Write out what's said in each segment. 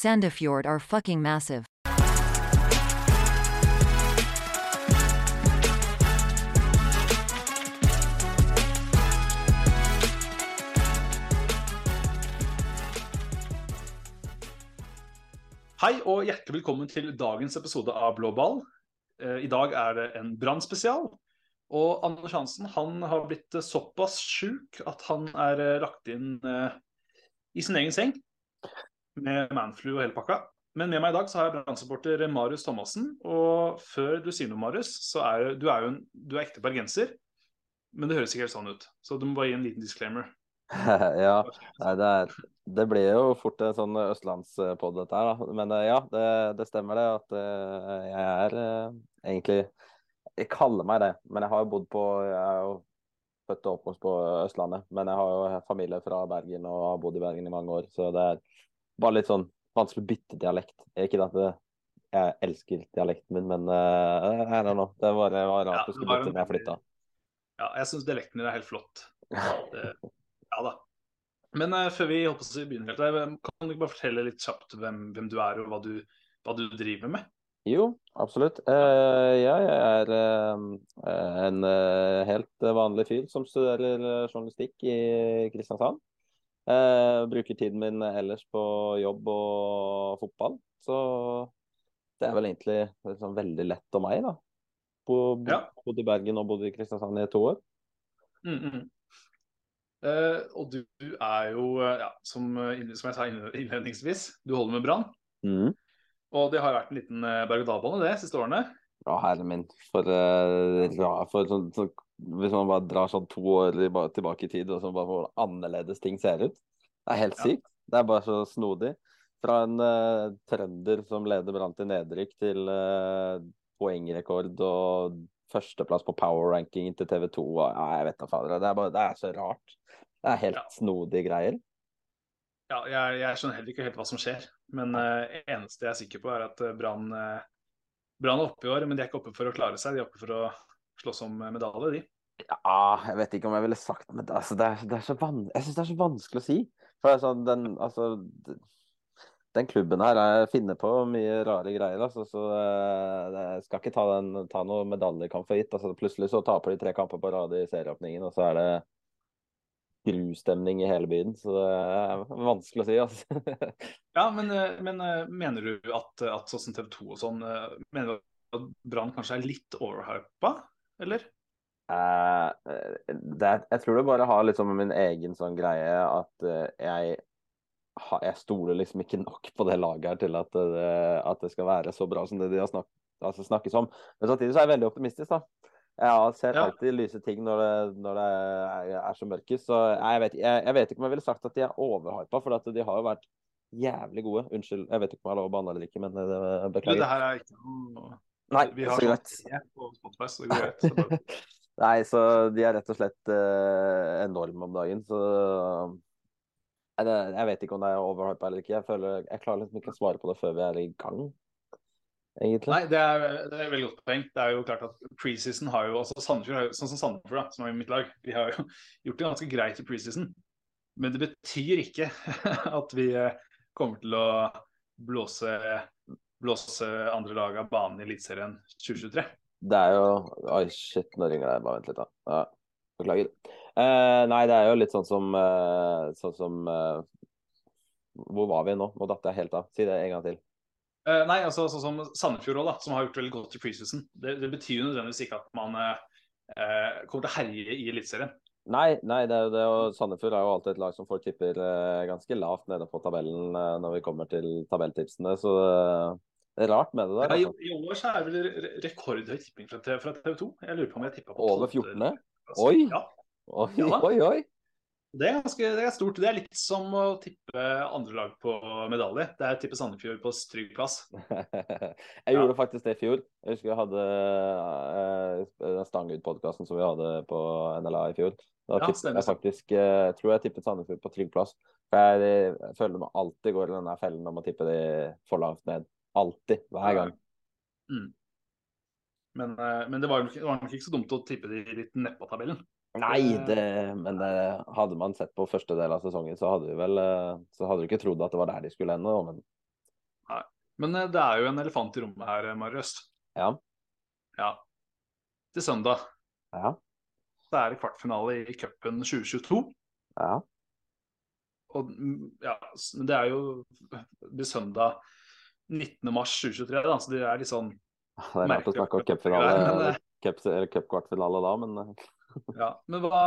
Sandefjord are fucking massive. Hei og hjertelig velkommen til dagens episode av Blå ball. Eh, I dag er det en brannspesial. Og Anders Hansen han har blitt såpass sjuk at han er eh, lagt inn eh, i sin egen seng med manflu og hele pakka. Men med meg i dag så har jeg brannsupporter Marius Thomassen. Og før du sier noe, Marius, så er du er jo en, du er ekte bergenser. Men det høres ikke helt sånn ut. Så du må bare gi en liten disclaimer. ja, nei, det, er, det blir jo fort en sånn østlandspod dette her, da. Men eh, ja, det, det stemmer det at eh, jeg er eh, egentlig Jeg kaller meg det, men jeg har jo bodd på Jeg er jo født og oppvokst på Østlandet. Men jeg har jo familie fra Bergen og har bodd i Bergen i mange år, så det er bare litt sånn vanskelig å bytte dialekt. Ikke at det, jeg elsker dialekten min, men uh, I don't know. Det var, var rart Ja, å skulle bytte når jeg flytta. Ja, jeg syns dialekten din er helt flott. Det, ja da. Men uh, før vi håper å begynner helt, der, kan du ikke bare fortelle litt kjapt hvem, hvem du er og hva du, hva du driver med? Jo, absolutt. Uh, ja, jeg er uh, en uh, helt vanlig fyr som studerer journalistikk i Kristiansand. Eh, bruker tiden min ellers på jobb og fotball. Så det er vel egentlig liksom veldig lett om meg, da. Bo, bo, Ja. Bodd i Bergen og bodd i Kristiansand i to år. Mm, -hmm. uh, og du, du er jo, ja, som, som jeg sa innledningsvis, du holder med Brann. Mm. Og det har vært en liten berg-og-dal-bane det siste årene. Ja, herre min. For, uh, for sånn, så, Hvis man bare drar sånn to år tilbake i tid, og så bare hvor annerledes ting ser ut. Det er helt sykt. Det er bare så snodig. Fra en uh, trønder som leder Brann til nedrykk, til uh, poengrekord og førsteplass på power-rankingen til TV 2. Og, ja, jeg vet da fader. Det er, bare, det er så rart. Det er helt Ja. snodige greier. Ja, jeg, jeg skjønner heller ikke helt hva som skjer. Men eh, eneste jeg er sikker på, er at Brann uh, er oppe i år, men de er ikke oppe for å klare seg. De er oppe for å slåss om medalje, de. Ja, jeg vet ikke om jeg ville sagt men det, altså, det, er, det er så van Jeg syns det er så vanskelig å si. For sånn, den, altså, den klubben her er, finner på mye rare greier. Altså, så eh, jeg skal ikke ta, den, ta noen medaljekamp for gitt. Altså, plutselig så taper de tre kamper på rad i serieåpningen, og så er det grustemning i hele byen. Så det er vanskelig å si, altså. Ja, men, eh, men eh, mener du at, at sånn TV 2 og sånn Mener du at Brann kanskje er litt overhypa, eller? Eh, det, er- jeg tror det bare har litt sånn min egen sånn greie at eh, jeg, ha- jeg stoler liksom ikke nok på det laget her til at det, at det skal være så bra som det de har snak, altså snakkes om. Men samtidig så er jeg veldig optimistisk, da. Jeg sett Ja. alltid lyse ting når det, når det er, er så mørkest. Så jeg vet, jeg, jeg vet ikke om jeg ville sagt at de er overhypa, for at de har jo vært jævlig gode. Unnskyld, jeg vet ikke om jeg har lov å banne eller ikke, men det, det, beklager. det her er ikke noe Nei, Vi har så sånn greit. på Spotify, så det går greit. Nei, så de er rett og slett eh, enorme om dagen. Så jeg, jeg vet ikke om det er overhypa eller ikke. Jeg føler, jeg klarer liksom ikke å svare på det før vi er i gang, egentlig. Nei, det er, det er veldig godt poeng. Det er jo klart at preseason har jo altså Sandefjord har jo, Sånn som Sandefjord, da, som er mitt lag, vi har jo gjort det ganske greit i preseason. Men det betyr ikke at vi eh, kommer til å blåse, blåse andre lag av banen i Eliteserien 2023. Det er jo Oi, shit, nå ringer det. Bare vent litt, da. Ja, beklager. Uh, nei, det er jo litt sånn som uh, Sånn som uh, Hvor var vi nå? Nå datt jeg helt av. Si det en gang til. Nei, altså sånn som Sandefjord da, som har gjort veldig godt i preseason. Det, det betyr jo nødvendigvis ikke at man kommer til å herje i Eliteserien. Nei, nei, det det. Og Sandefjord er jo alltid et lag som folk tipper ganske lavt nede på tabellen når vi kommer til tabelltipsene. Så det er rart med det der. Ja, i, Altså. I år så er det vel re- rekordhøy tipping fra, fra TV 2. Jeg lurer på om jeg tippa på Over 12. 14.? plass. Oi. Ja, Oi, Ja oi, oi! det er ganske det er stort. Det er litt som å tippe andre lag på medalje. Det er å tippe Sandefjord på trygg plass. Jeg gjorde faktisk det i fjor. Jeg husker jeg hadde eh, den Stangud-podkasten som vi hadde på NLA i fjor. Da Ja, tippet jeg faktisk uh, tror jeg tippet Sandefjord på trygg plass. For jeg, jeg føler meg alltid går i den fellen om å tippe de for langt ned. Alltid. Hver gang. Men, eh, men det var nok, det ikke så dumt å tippe de litt nedpå tabellen. Nei, det, men eh, hadde man sett på første del av sesongen, så hadde vi vel eh, Så hadde du ikke trodd at det var der de skulle ende. Men... Men Men det er jo en elefant i rommet her, Marius. Ja. Ja. Til søndag Ja. så er det kvartfinale i cupen 2022. Ja. Og mm, ja, det er jo det blir søndag 19. mars 2023, da, så det er litt sånn Det er rart å snakke om cupfinale eller eh, cup- eller cupkvartfinale da, men eh, Ja. Men hva,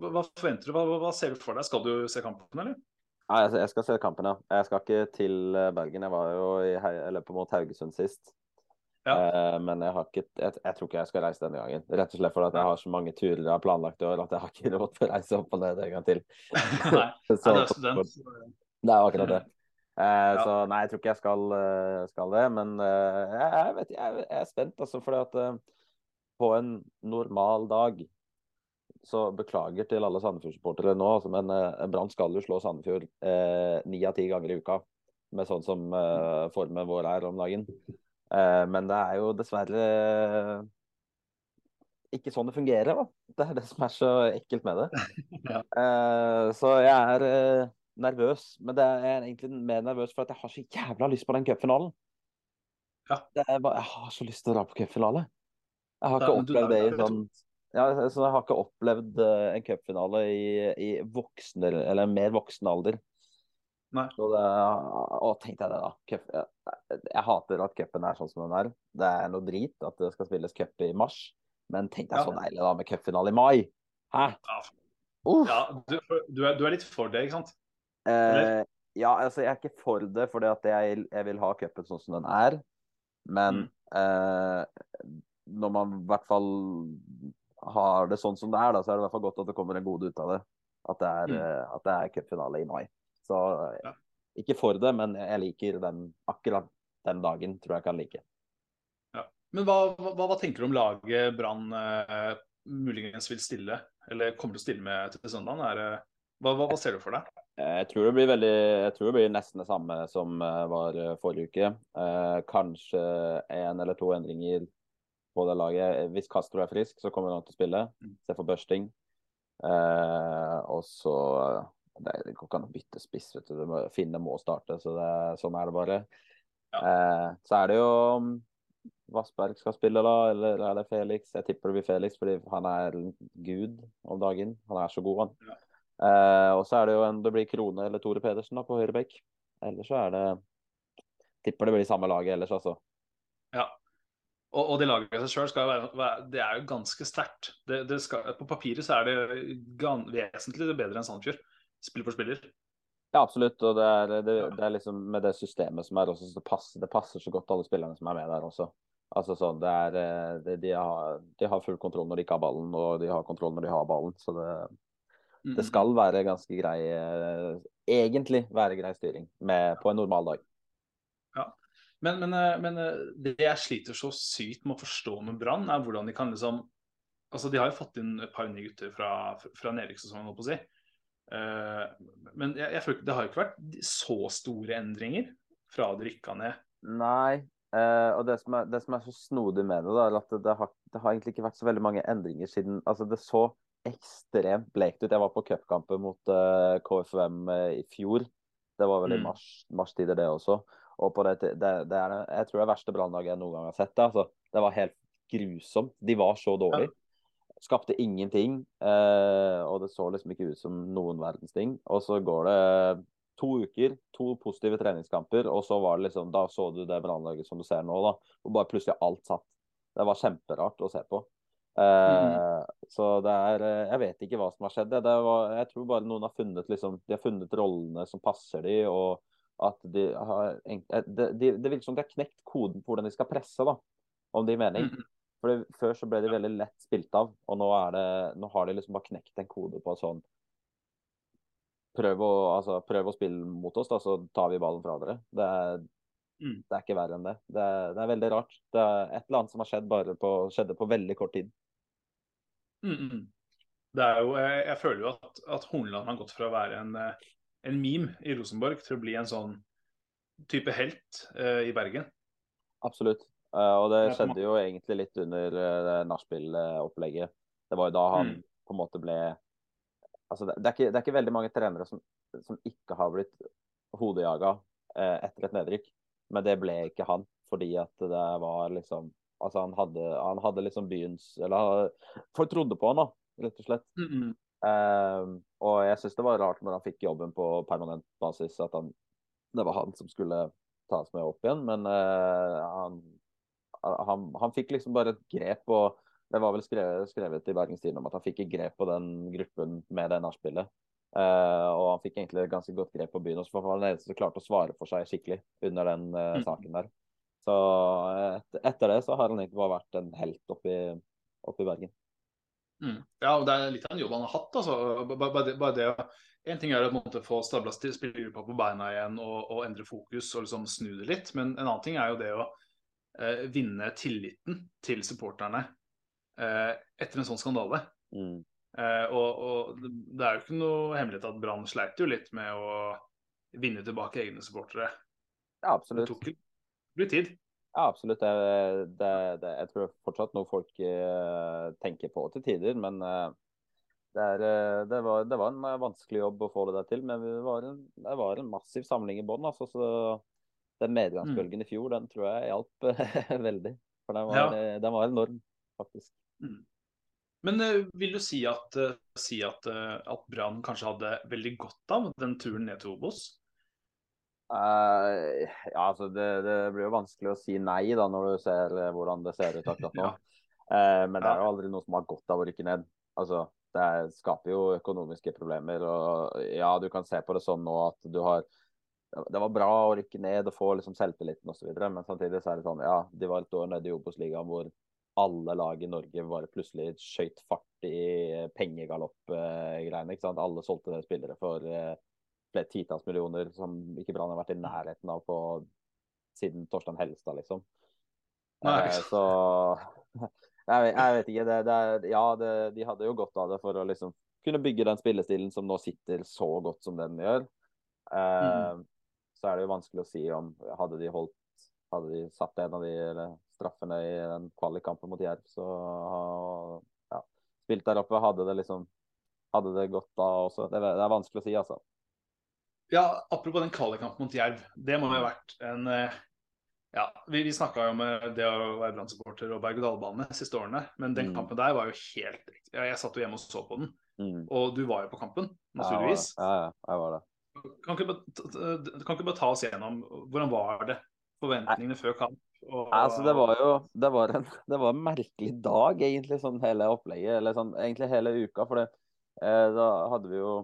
hva, forventer du? Hva, hva- ser du for deg? Skal du se kampen, eller? Nei, jeg, jeg skal se kampen, ja. Jeg skal ikke til eh, Bergen. Jeg var jo i, på mot Haugesund sist. Ja. Eh, men jeg har ikke jeg, jeg tror ikke jeg skal reise denne gangen. Rett og slett fordi jeg har så mange turer jeg har planlagt i år at jeg har ikke råd til å reise opp og ned en gang til. Nei, Så, Nei, det er student. Det er akkurat det. Eh, Ja. Så nei, jeg tror ikke jeg skal, eh, skal det. Men eh, jeg, vet, jeg, jeg er spent, altså. Fordi at eh, på en normal dag så beklager til alle Sandefjord-supportere nå, altså, men eh, Brann skal jo slå Sandefjord eh, ni av ti ganger i uka. Med sånn som formen vår er om dagen. Eh, men det er jo dessverre ikke sånn det fungerer, da. Det er det som er så ekkelt med det. Ja. Eh, så jeg er nervøs, men det er egentlig mer nervøs for at jeg har så jævla lyst på den cupfinalen. Ja. Det bare, jeg har så lyst til å dra på cupfinale. Jeg har Ja, ikke opplevd det i sånn ja, så jeg har ikke opplevd eh, en cupfinale i, i voksen, eller mer voksen alder. Nei. Så det, å, tenk deg det, da. Cup, jeg, jeg hater at cupen er sånn som den er. Det er noe drit at det skal spilles cup i mars. Men tenk deg Ja. så deilig da med cupfinale i mai. Hæ? Ja, ja du, du, er, du er litt for det, ikke sant? Eh, ja, altså jeg er ikke for det, at jeg, jeg vil ha cupen sånn som den er. Men eh, når man i hvert fall har det sånn som det er, da, så er det i hvert fall godt at det kommer en gode ut av det. At det er, Mm. eh, at det er cupfinale i mai. Så Ja. ikke for det, men jeg liker den akkurat den dagen, tror jeg kan like. Men hva, hva, hva tenker du om laget Brann eh, muligens vil stille, eller kommer til å stille med til søndag? Er, hva, hva ser du for deg? Eh, Jeg tror det blir veldig Jeg tror det blir nesten det samme som eh, var eh, forrige uke. Eh, kanskje én eller to endringer på det laget. Hvis Castro er frisk, så kommer han til å spille. Mm. Se for børsting. Eh, og så Det det går ikke an å bytte spiss, vet du. Finne må starte, så det, sånn er det bare. Eh, så er det jo om Vassberg skal spille, da, eller er det Felix? Jeg tipper det blir Felix, fordi han er gud om dagen. Han er så god, han. Ja. Eh, og så er det jo en det blir Krone eller Tore Pedersen da, på høyre bekk. Ellers så er det Tipper det blir samme laget ellers, altså. Ja. Og, og det laget i seg sjøl skal være, være Det er jo ganske sterkt. Det, det skal- på papiret så er det gan, vesentlig bedre enn Sandefjord. Spiller for spiller. Ja, absolutt. Og det er, det, det er liksom med det systemet som er også, så passer, det passer så godt alle spillerne som er med der også. Altså sånn, det er, eh, det, de, har, de har full kontroll når de ikke har ballen, og de har kontroll når de har ballen. Så det, Mm, det skal være ganske grei eh, Egentlig være grei styring med, på en normal dag. Men, men, eh, men eh, det jeg sliter så sykt med å forstå med Brann, er hvordan de kan liksom Altså, de har jo fått inn et par nye gutter fra, fra nedrykkssesongen, holdt på å si. Men jeg, jeg føler det har jo ikke vært så store endringer fra det rykka ned. Nei. Uh, og det som, er, det som er så snodig med det, da, er at det, det, har, det har egentlig ikke vært så veldig mange endringer siden Altså, det så ekstremt blekt ut. Jeg var på cupkampen mot uh, KFUM eh, i fjor. Det var vel i Mm. mars, marstider, det også. Og på det, det, det er, jeg tror det er verste brannlaget jeg noen gang har sett. Det, altså. det var helt grusomt. De var så dårlige. Skapte ingenting. Eh, og det så liksom ikke ut som noen verdens ting. Og så går det to uker, to positive treningskamper, og så var det liksom Da så du det brannlaget som du ser nå, da. Og bare plutselig alt satt. Det var kjemperart å se på. Eh, Så det er eh, Jeg vet ikke hva som har skjedd. Var, jeg tror bare noen har funnet liksom De har funnet rollene som passer de, og at de har eh, Det, de, det virker som de har knekt koden på hvordan de skal presse, da. Om det gir mening. Mm. For det, Før så ble de veldig lett spilt av, og nå, det, nå har de liksom bare knekt en kode på sånn Prøv å, altså, prøv å spille mot oss, da, så tar vi ballen fra dere. Det er, Mm. det er ikke verre enn det. Det er, det er veldig rart. Det er et eller annet som har skjedd bare på, skjedde på veldig kort tid. Mm, mm. Det er jo, jeg, jeg føler jo at, at Horneland har gått fra å være en, eh, en meme i Rosenborg til å bli en sånn type helt uh, i Bergen. Absolutt. Uh, og det skjedde jo egentlig litt under uh, nachspiel-opplegget. Det var jo da han Mm. på en måte ble Altså, det, det, er ikke, det er ikke veldig mange trenere som, som ikke har blitt hodejaga eh, etter et nedrykk. Men det ble ikke han, fordi at det var liksom Altså, han hadde, han hadde liksom byens Eller folk trodde på han, da, rett og slett. Mm -hmm. Um, og jeg syns det var rart når han fikk jobben på permanent basis, at han, det var han som skulle tas med opp igjen. Men uh, han, han, han, fikk liksom bare et grep, og det var vel skrevet, skrevet i Bergens Tidende om at han fikk et grep på den gruppen med det nachspielet. Uh, og han fikk egentlig ganske godt grep på byen. Og så var han den eneste som klarte å svare for seg skikkelig under den uh, saken der. Så et, etter det så har han egentlig bare vært en helt oppe i, oppe i Bergen. Mm. Ja, og det er litt av en jobb han har hatt. altså. Bare det, bare det En ting er å måte, få stabla spillergruppa på beina igjen og, og, endre fokus og liksom snu det litt, men en annen ting er jo det å uh, vinne tilliten til supporterne etter en sånn skandale. Mm. Eh, og, og, det er jo ikke noe hemmelighet at Brann sleit jo litt med å vinne tilbake egne supportere. Ja, absolutt. Det tok litt tid. Ja, absolutt. Det, det, det, jeg tror fortsatt noe folk uh, tenker på til tider. Men uh, er, uh, det, var, det, var, en vanskelig jobb å få det der til. Men det var en, var en massiv samling i bånn. Altså, så den medgangsbølgen mm. i fjor, den tror jeg hjalp veldig. For den var, ja. den var, enorm, faktisk. Mm. Men vil du si at, si at, at Brann kanskje hadde veldig godt av den turen ned til Obos? Uh, ja, altså det, det, blir jo vanskelig å si nei da når du ser eh, hvordan det ser ut akkurat nå. ja. uh, men det er jo aldri noe som har godt av å rykke ned. Altså, det skaper jo økonomiske problemer. og Ja, du kan se på det sånn nå at du har Det var bra å rykke ned og få liksom selvtilliten osv., men samtidig så er det sånn ja, de var et år nede i Obos-ligaen hvor alle lag i Norge bare plutselig skøyt fart i pengegalopp-greiene. ikke sant? Alle solgte spillere for uh, flere titalls millioner som ikke Brann har vært i nærheten av på siden Torstein Helstad, liksom. Nei. Eh, så jeg vet, jeg vet ikke. Det, det, ja, det, de hadde jo godt av det for å liksom kunne bygge den spillestilen som nå sitter så godt som den gjør. Eh, mm. Så er det jo vanskelig å si om hadde de holdt hadde de satt en av de straffene i den kvalikkampen mot Jerv, så ja, spilt der oppe, hadde det liksom hadde det gått da også. Det, det er vanskelig å si, altså. Ja, apropos den kvalikkampen mot Jerv. Det må jo ha vært en eh, ja, Vi, vi snakka jo om eh, det å være Brann-supporter og berg-og-dal-bane siste årene, men den mm. kampen der var jo helt riktig. Jeg satt jo hjemme og så på den, mm. og du var jo på kampen, naturligvis. Ja, ja, jeg var det. Kan ikke, kan ikke bare ta oss gjennom hvordan var det? Forventningene før kamp? Og... Altså, det var jo det var en, det var en merkelig dag, egentlig, sånn hele opplegget. Eller sånn egentlig hele uka. For det, eh, da hadde vi jo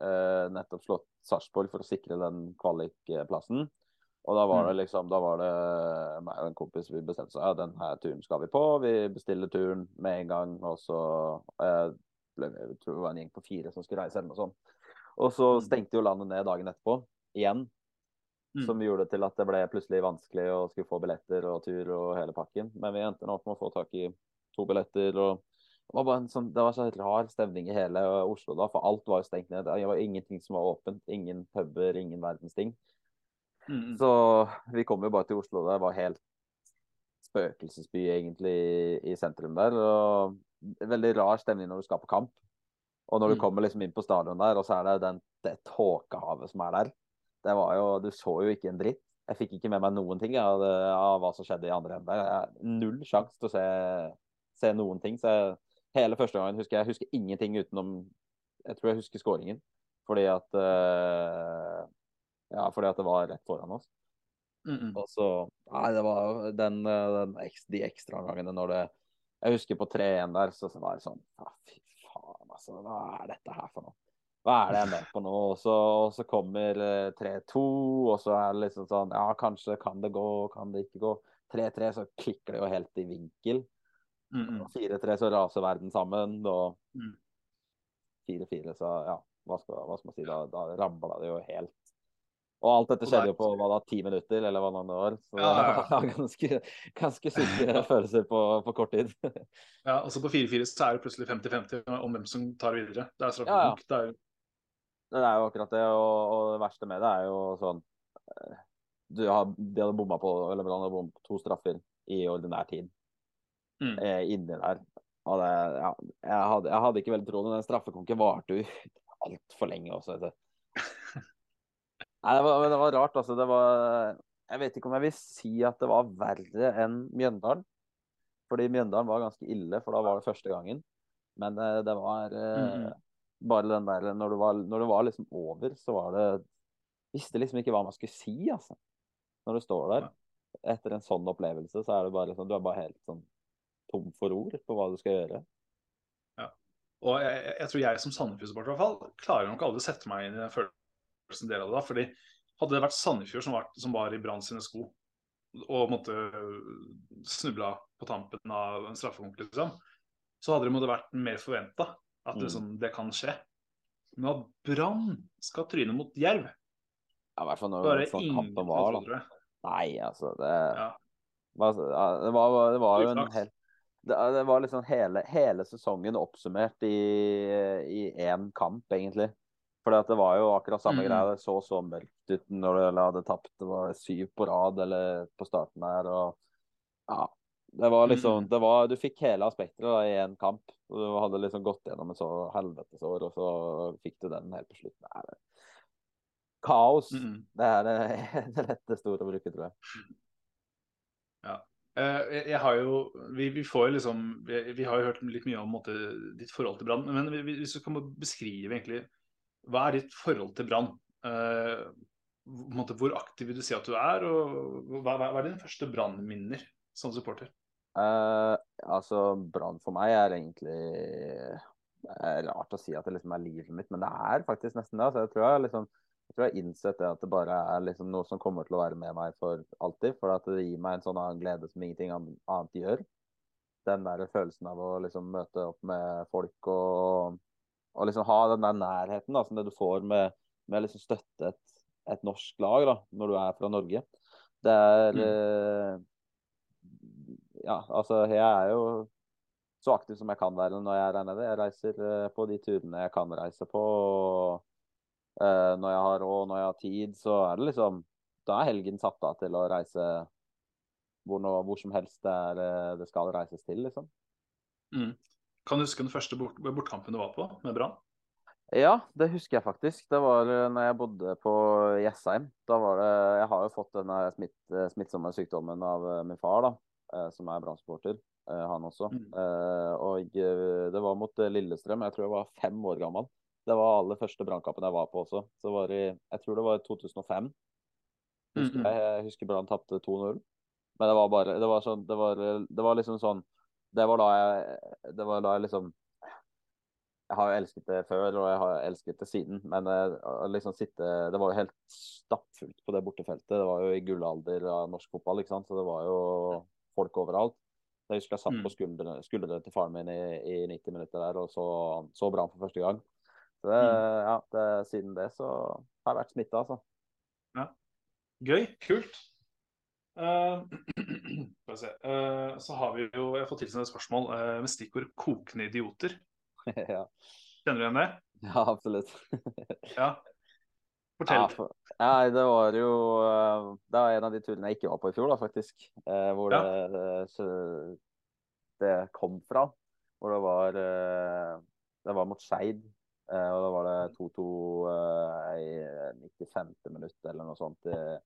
eh, nettopp slått Sarpsborg for å sikre den kvalikplassen. Og da var det mm. liksom, da var det meg og en kompis vi bestemte seg ja, den her turen skal vi på. Vi bestiller turen med en gang. Og så eh, ble vi, jeg tror det var en gjeng på fire som skulle reise eller noe sånt. Og så mm. stengte jo landet ned dagen etterpå, igjen. Mm. Som gjorde til at det ble plutselig vanskelig å skulle få billetter og tur og hele pakken. Men vi endte opp med å få tak i to billetter. og det var en sånn, det var så rar stemning i hele Oslo da, for alt var jo stengt ned. Det var ingenting som var åpent. Ingen puber, ingen verdens ting. Mm. Så vi kom jo bare til Oslo. Det var helt spøkelsesby egentlig i sentrum der. og Veldig rar stemning når du skal på kamp. Og når du mm. kommer liksom inn på stadion der, og så er det den, det tåkehavet som er der. Det var jo, Du så jo ikke en dritt. Jeg fikk ikke med meg noen ting av, av hva som skjedde i andre enden. Null sjanse til å se, se noen ting. så jeg hele første gangen husker jeg, jeg husker ingenting utenom Jeg tror jeg husker skåringen. Fordi at uh, Ja, fordi at det var rett foran oss. Mm -mm. Og så Nei, det var den, den, de ekstraomgangene når det Jeg husker på 3-1 der, så, så var det sånn Ja, Fy faen, altså. Hva er dette her for noe? Hva er det jeg er med på nå? Og så, og så kommer 3-2, og så er det liksom sånn Ja, kanskje kan det gå, kan det ikke gå. 3-3, så klikker det jo helt i vinkel. 4-3 så raser verden sammen. Og 4-4 mm. så ja, hva skal, hva skal, man si? Da, da ramla det jo helt. Og alt dette skjedde jo på hva da, ti minutter, eller hva det var. Så ja, ja, ja. ganske, ganske syke følelser på, på, kort tid. ja, og så på 4-4 så er det plutselig 50-50 om hvem som tar videre. Det er straffekonk. Ja, ja. Det er jo akkurat det, og, og, det verste med det er jo sånn eh, du har, De hadde bomma på eller hadde bomma to straffer i ordinær tid mm. eh, inni der. Og det, ja, jeg, hadde, jeg, hadde, ikke veldig trodd Den straffekonken varte jo altfor lenge også. Nei, det var, det var, rart, altså. Det var Jeg vet ikke om jeg vil si at det var verre enn Mjøndalen. Fordi Mjøndalen var ganske ille, for da var det første gangen. Men eh, det var eh, Mhm. Bare den der når det, var, når det var liksom over, så var det Visste liksom ikke hva man skulle si, altså. Når du står der. Etter en sånn opplevelse, så er det bare sånn Du er bare helt sånn tom for ord på hva du skal gjøre. Ja. Og jeg, jeg- tror jeg som Sandefjord-supporter i hvert fall klarer nok aldri å sette meg inn i den følelsen del av det. da, fordi Hadde det vært Sandefjord som var, som var i Brann sine sko og måtte snubla på tampen av en straffekonk, liksom, så hadde det måtte vært mer forventa at det, sånn, det kan skje. Men at Brann skal tryne mot Jerv, Ja, I hvert fall når sånn kampen var, da. Nei, altså det, Ja. var, det, var, det var jo en hel det, det var liksom hele, hele sesongen oppsummert i én kamp, egentlig. For det var jo akkurat samme mm. greia. Det så så mørkt ut når du hadde tapt. Det var syv på rad eller på starten der. og ja, det var liksom Mhm. det var, Du fikk hele aspektet i én kamp. og Du hadde liksom gått gjennom et så helvetesår, og så fikk du den helt på slutten. Nei, det- Kaos. Mhm. Det er det, det letteste ordet å bruke, tror jeg. Ja. jeg, jeg har jo Vi, vi får liksom vi, vi har jo hørt litt mye om måte, ditt forhold til Brann. Men hvis du kan beskrive egentlig Hva er ditt forhold til Brann? Eh, hvor aktiv vil du si at du er? Og hva hva er dine første Brann-minner som supporter? Eh, altså, Brann for meg er egentlig er rart å si at det liksom er livet mitt, men det er faktisk nesten det. Altså, jeg tror jeg liksom jeg tror jeg har innsett det at det bare er liksom noe som kommer til å være med meg for alltid. For at det gir meg en sånn annen glede som ingenting annet gjør. Den der følelsen av å liksom møte opp med folk og, og liksom ha den der nærheten da, som det du får med, med liksom støtte et, et norsk lag da, når du er fra Norge. Det er eh, Ja, altså jeg er jo så aktiv som jeg kan være når jeg er der nede. Jeg reiser eh, på de turene jeg kan reise på. og eh, når jeg har råd, når jeg har tid, så er det liksom Da er helgen satt av til å reise hvor, nå, hvor som helst det, er, eh, det skal reises til, liksom. Mm. Kan du huske den første bort, bortkampen du var på med Brann? Ja, det husker jeg faktisk. Det var når jeg bodde på Jessheim. Da var det Jeg har jo fått denne smitt, smittsomme sykdommen av min far, da, som er Brann-supporter. eh, Han også. Mm. Eh, Og eh, det var mot eh, Lillestrøm. Jeg tror jeg var fem år gammel. Det var aller første brannkampen jeg var på også. Så var det, jeg tror det var i 2005. Husker jeg, jeg husker Brann tapte 2-0. Men det var bare Det var sånn Det var, det var liksom sånn Det var da jeg Det var da jeg liksom Jeg har jo elsket det før, og jeg har elsket det siden. Men eh, liksom sitte Det var jo helt stappfullt på det bortefeltet. Det var jo i gullalder av norsk fotball, ikke sant. Så det var jo folk overalt. Jeg husker jeg satt Mm. på skuldrene, skuldrene til faren min i, i 90 minutter der og så, så Brann for første gang. Så det, ja, det, siden det så har jeg vært smitta, altså. Ja. Gøy. Kult. Uh. Eh, så har vi jo Jeg har fått tilsendt et spørsmål uh, med stikkord 'kokende idioter'. ja. Kjenner du igjen det? ja, absolutt. Ja. Fortell. Ja, for, ja, det var jo eh, Det var en av de turene jeg ikke var på i fjor, da, faktisk. Eh, hvor Ja. det, det, kom fra. Hvor det var eh, Det var mot Skeid. eh, og da var det 2-2 eh, i 95. minutt eller noe sånt eh,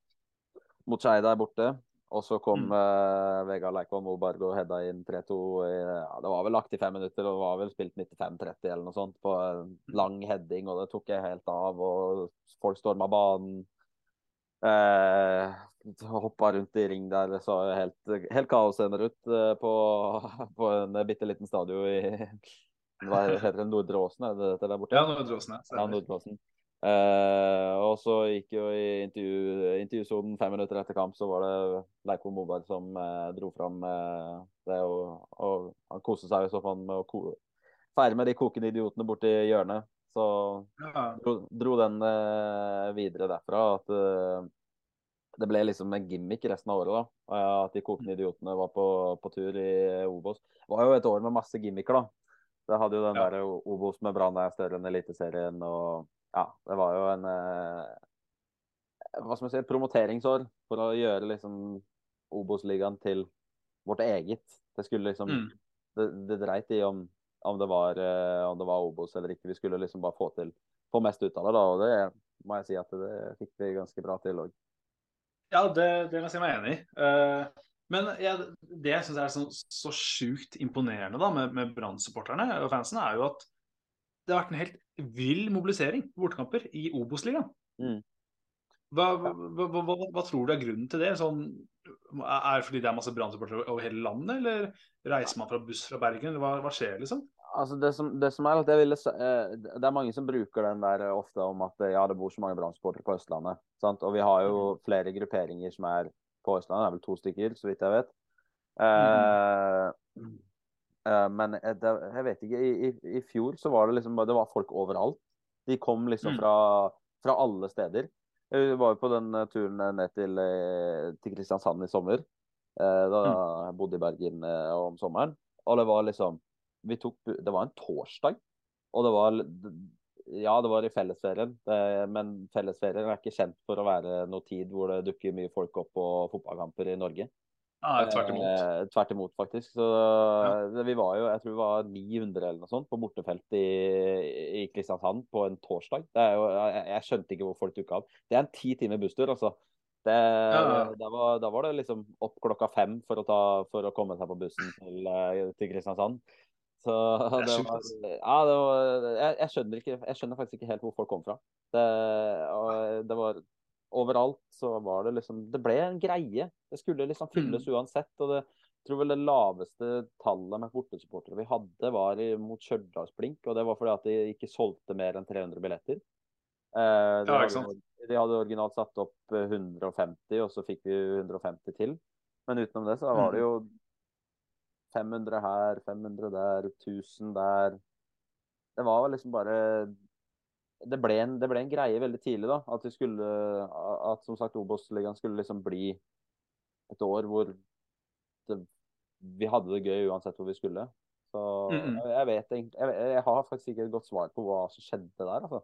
mot Skeid der borte. Og så kom Mm. uh, Vegard Leikvoll Moberg og hedda inn 3-2. Ja, det var vel lagt i fem minutter, og det var vel spilt 95-30 eller noe sånt på en lang heading, og det tok jeg helt av. Og folk storma banen. Eh, hoppa rundt i ring der. Det så helt, helt kaosscener ut eh, på, på en bitte liten stadion i Hva heter det? Nordre Åsen, er det dette der borte? Ja, Nordre Åsen, ja. Ja, Stemmer. Eh, og så gikk jo i intervju, intervjusonen fem minutter etter kamp, så var det Leiko Moberg som eh, dro fram eh, det. Og, og han koste seg jo så fall med å feire med de kokende idiotene borti hjørnet. Så dro, dro den videre derfra. At det ble liksom en gimmick resten av året. da, At de kokende idiotene var på, på tur i Obos. Det var jo et år med masse gimmicker, da. Det hadde jo den Ja. der Obos med Brann er større enn Eliteserien. og ja, det var jo en eh, hva skal man si, promoteringsår for å gjøre liksom Obos-ligaen til vårt eget. Det skulle liksom Mm. Det, det dreit i om, om, det var, eh, om det var Obos eller ikke. Vi skulle liksom bare få til få mest ut av det, da. Og det må jeg si at det fikk vi ganske bra til òg. Ja, det, det må jeg si meg enig i. Uh... men jeg, det jeg syns er så, så sjukt imponerende da, med, med Brann-supporterne og fansene, er jo at det har vært en helt vill mobilisering på bortekamper i Obos-ligaen. Mm. Hva, hva, hva, hva, tror du er grunnen til det? Sånn, er det fordi det er masse Brann-supportere over hele landet, eller reiser man fra buss fra Bergen? Hva, skjer, liksom? Altså det, som, det som er at jeg ville, eh, Det er mange som bruker den der eh, ofte om at eh, ja, det bor så mange Brann-supportere på Østlandet. Sant? Og vi har jo flere grupperinger som er på Østlandet. Det er vel to stykker, så vidt jeg vet. Mm. eh, men eh, det, jeg vet ikke. I, i, I fjor så var det liksom Det var folk overalt. De kom liksom Mm. fra, fra alle steder. Vi var jo på den eh, turen ned til, eh, til Kristiansand i sommer. eh, Da jeg bodde i Bergen eh, om sommeren. Og det var liksom vi tok, Det var en torsdag. Og det var Ja, det var i fellesferien. Men fellesferien er ikke kjent for å være noe tid hvor det dukker mye folk opp på fotballkamper i Norge. Ja, tvert imot. Eh, tvert imot, faktisk. Så ja. vi var jo, jeg tror vi var 900 eller noe sånt på bortefelt i, i Kristiansand på en torsdag. Det jo, jeg, jeg skjønte ikke hvor folk dukka opp. Det er en ti timer busstur, altså. Det, Ja. da, var, da var det liksom opp klokka fem for å, ta, for å komme seg på bussen til, eh, til Kristiansand. Så Det var, altså. ja, det var jeg, jeg, skjønner ikke, jeg skjønner faktisk ikke helt hvor folk kom fra. Det, og det var overalt så var det liksom Det ble en greie. Det skulle liksom fylles uansett. Og det jeg tror vel det laveste tallet med bortesupportere vi hadde, var mot Stjørdalsblink. Og det var fordi at de ikke solgte mer enn 300 billetter. Eh, de, Ja, ikke sant. de hadde originalt satt opp eh, 150, og så fikk vi 150 til. Men utenom det så var det jo 500 her, 500 der, 1000 der. Det var liksom bare det ble, en, det ble en greie veldig tidlig, da. At vi skulle At som sagt Obos-ligaen skulle liksom bli et år hvor det, vi hadde det gøy uansett hvor vi skulle. Så Mm, mm. jeg, vet jeg, jeg har faktisk ikke et godt svar på hva som skjedde der, altså.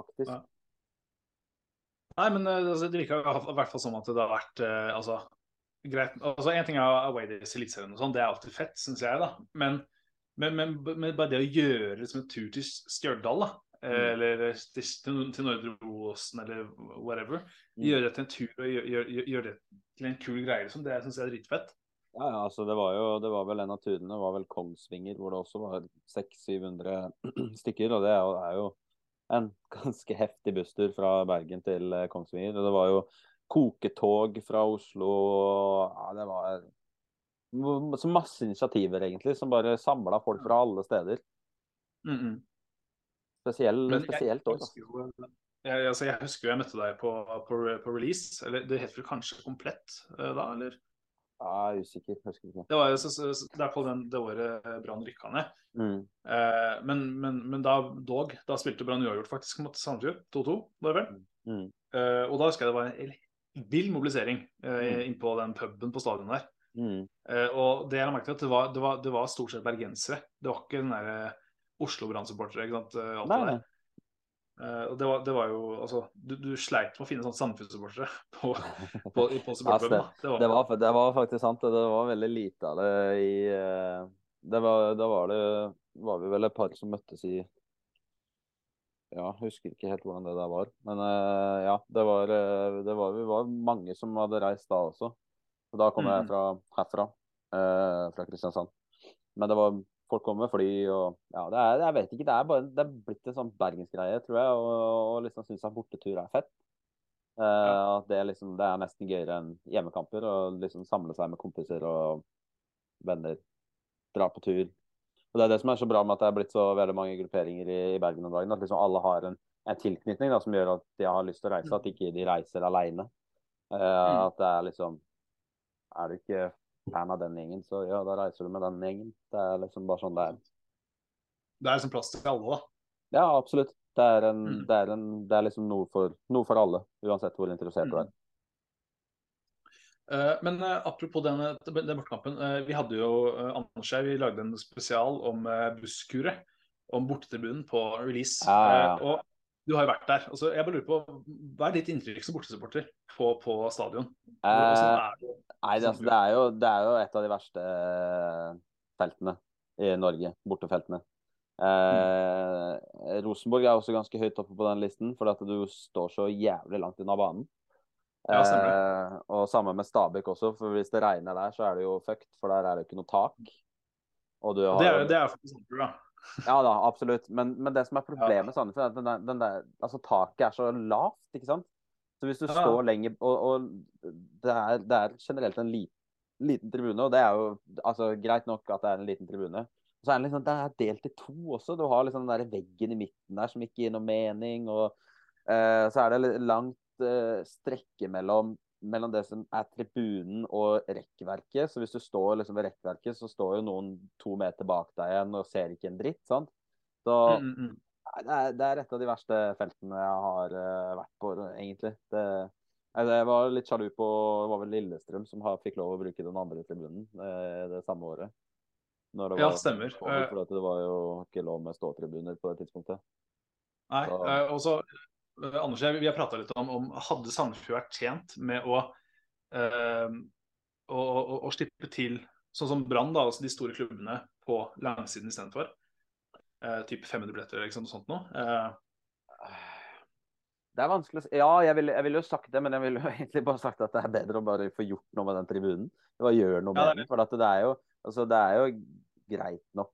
Faktisk. Ja. Nei, men eh, altså, det virker i hvert fall som at det har vært eh, altså, greit. Altså, En ting er Away Days i Eliteserien sånn, det er alltid fett, syns jeg, da. Men, men, men, men bare det å gjøre liksom, en tur til Stjørdal, da. Eh, Mm. Eller til, til til Nordre Åsen, eller whatever. Mm. Gjøre det til en tur og gjøre, gjøre det til en kul greie, liksom. Det syns jeg er dritfett. Ja, ja, altså det var jo det var vel en av turene var vel Kongsvinger, hvor det også var 600-700 stykker. Og det er jo, er jo en ganske heftig busstur fra Bergen til eh, Kongsvinger. Og det var jo koketog fra Oslo. og Ja, det var så masse initiativer, egentlig, som bare samla folk fra alle steder. Mm -mm. Spesiell, Men spesielt jo- Jeg, altså, jeg husker jo jeg møtte deg på, på, på release. Eller det het vel kanskje Komplett eh, da, eller? Ja, jeg er usikker. Husker ikke. Det var jo så, så, så, det den, det året eh, Brann rykka ned. Mm. Eh, men, men, men da dog, da spilte Brann uavgjort faktisk mot Sandefjord. 2-2, var det vel? Mm. Eh, og da husker jeg det var en vill mobilisering eh, Mm. inn på den puben på stadion der. Mm. Eh, og det jeg la merke til, at det var, det, var, det var stort sett bergensere. Det var ikke den derre Oslo Brann-supportere. ikke sant? eh, alt Nei, nei. Eh, det var, det var jo altså Du, du sleit med å finne sånn Sandefjord-supportere på, på, på Ja, supporterpuben. da. Det var, Det var, det var faktisk sant. Det var veldig lite av det i eh, det var, Da var det var vi vel et par som møttes i Ja, husker ikke helt hvordan det der var. Men ja, det var, det var Vi var mange som hadde reist da også. Og da kom jeg Mhm. fra herfra, eh, fra Kristiansand. Men det var Folk kommer med fly og Ja, det er, jeg vet ikke. Det er bare det er blitt en sånn bergensgreie, tror jeg. Og, og liksom synes at bortetur er fett. Eh, at det, liksom, det er nesten gøyere enn hjemmekamper. Å liksom samle seg med kompiser og venner. Dra på tur. Og Det er det som er så bra med at det er blitt så veldig mange grupperinger i, i Bergen om dagen. At liksom alle har en, en tilknytning da, som gjør at de har lyst til å reise. At ikke de reiser aleine. At det er liksom Er du ikke fan av den gjengen, så ja, da reiser du med den gjengen. Det er liksom bare sånn det er. det er liksom plass til alle, da. Ja, absolutt. Det er, en, Mm. det er, en, det er liksom noe for, noe for alle, uansett hvor interessert du er. Eh, men eh, apropos denne, den bortekampen. eh, vi hadde jo Anders her, vi lagde en spesial om busskuret. Om bortetribunen på release. Ja, ja, ja. Eh, og du har jo vært der. Altså, jeg bare lurer på, Hva er ditt inntrykk som bortesupporter på, på stadion? Eh, er det? Nei, det, altså, det, er jo, det er jo et av de verste eh, feltene i Norge. Bortefeltene. Eh, Rosenborg er også ganske høyt oppe på den listen, fordi at du står så jævlig langt unna banen. Ja. Eh, og samme med Stabæk også, for hvis det regner der, så er det jo fucked, for der er det jo ikke noe tak. Og du har Det er, det er faktisk Sandefjord, da. Ja da, absolutt. Men, men det som er problemet med Sandefjord, er at den der, den der, altså, taket er så lavt, ikke sant. Så hvis du Ja. står lenger Og, og det, er, det er generelt en liten, liten tribune, og det er jo altså, greit nok at det er en liten tribune. Og så er den liksom, det er delt i to også. Du har liksom den der veggen i midten der som ikke gir noe mening. Og uh, så er det langt uh, strekke mellom, mellom det som er tribunen og rekkverket. Så hvis du står liksom ved rekkverket, så står jo noen to meter bak deg igjen og ser ikke en dritt. sant? Så Mm, mm, mm. Det, er, det er et av de verste feltene jeg har uh, vært på, egentlig. Det, altså, jeg var litt sjalu på det var vel Lillestrøm som har, fikk lov å bruke den andre tribunen uh, det samme året. Når det Ja, var, stemmer. over, for det var jo ikke lov med ståtribuner på det tidspunktet. Nei, og så eh, Anders, jeg- vi har prata litt om, om hadde Sandefjord vært tjent med å, eh, å, å, å slippe til sånn som Brann, altså de store klubbene, på langsiden istedenfor. Eh, typ 500 billetter eller liksom noe sånt noe. Eh, Det er vanskelig å. Ja, jeg ville jeg ville jo sagt det, men jeg ville jo egentlig bare sagt at det er bedre å bare få gjort noe med den tribunen. Bare gjøre noe Ja, med den. For at det er jo altså det er jo greit nok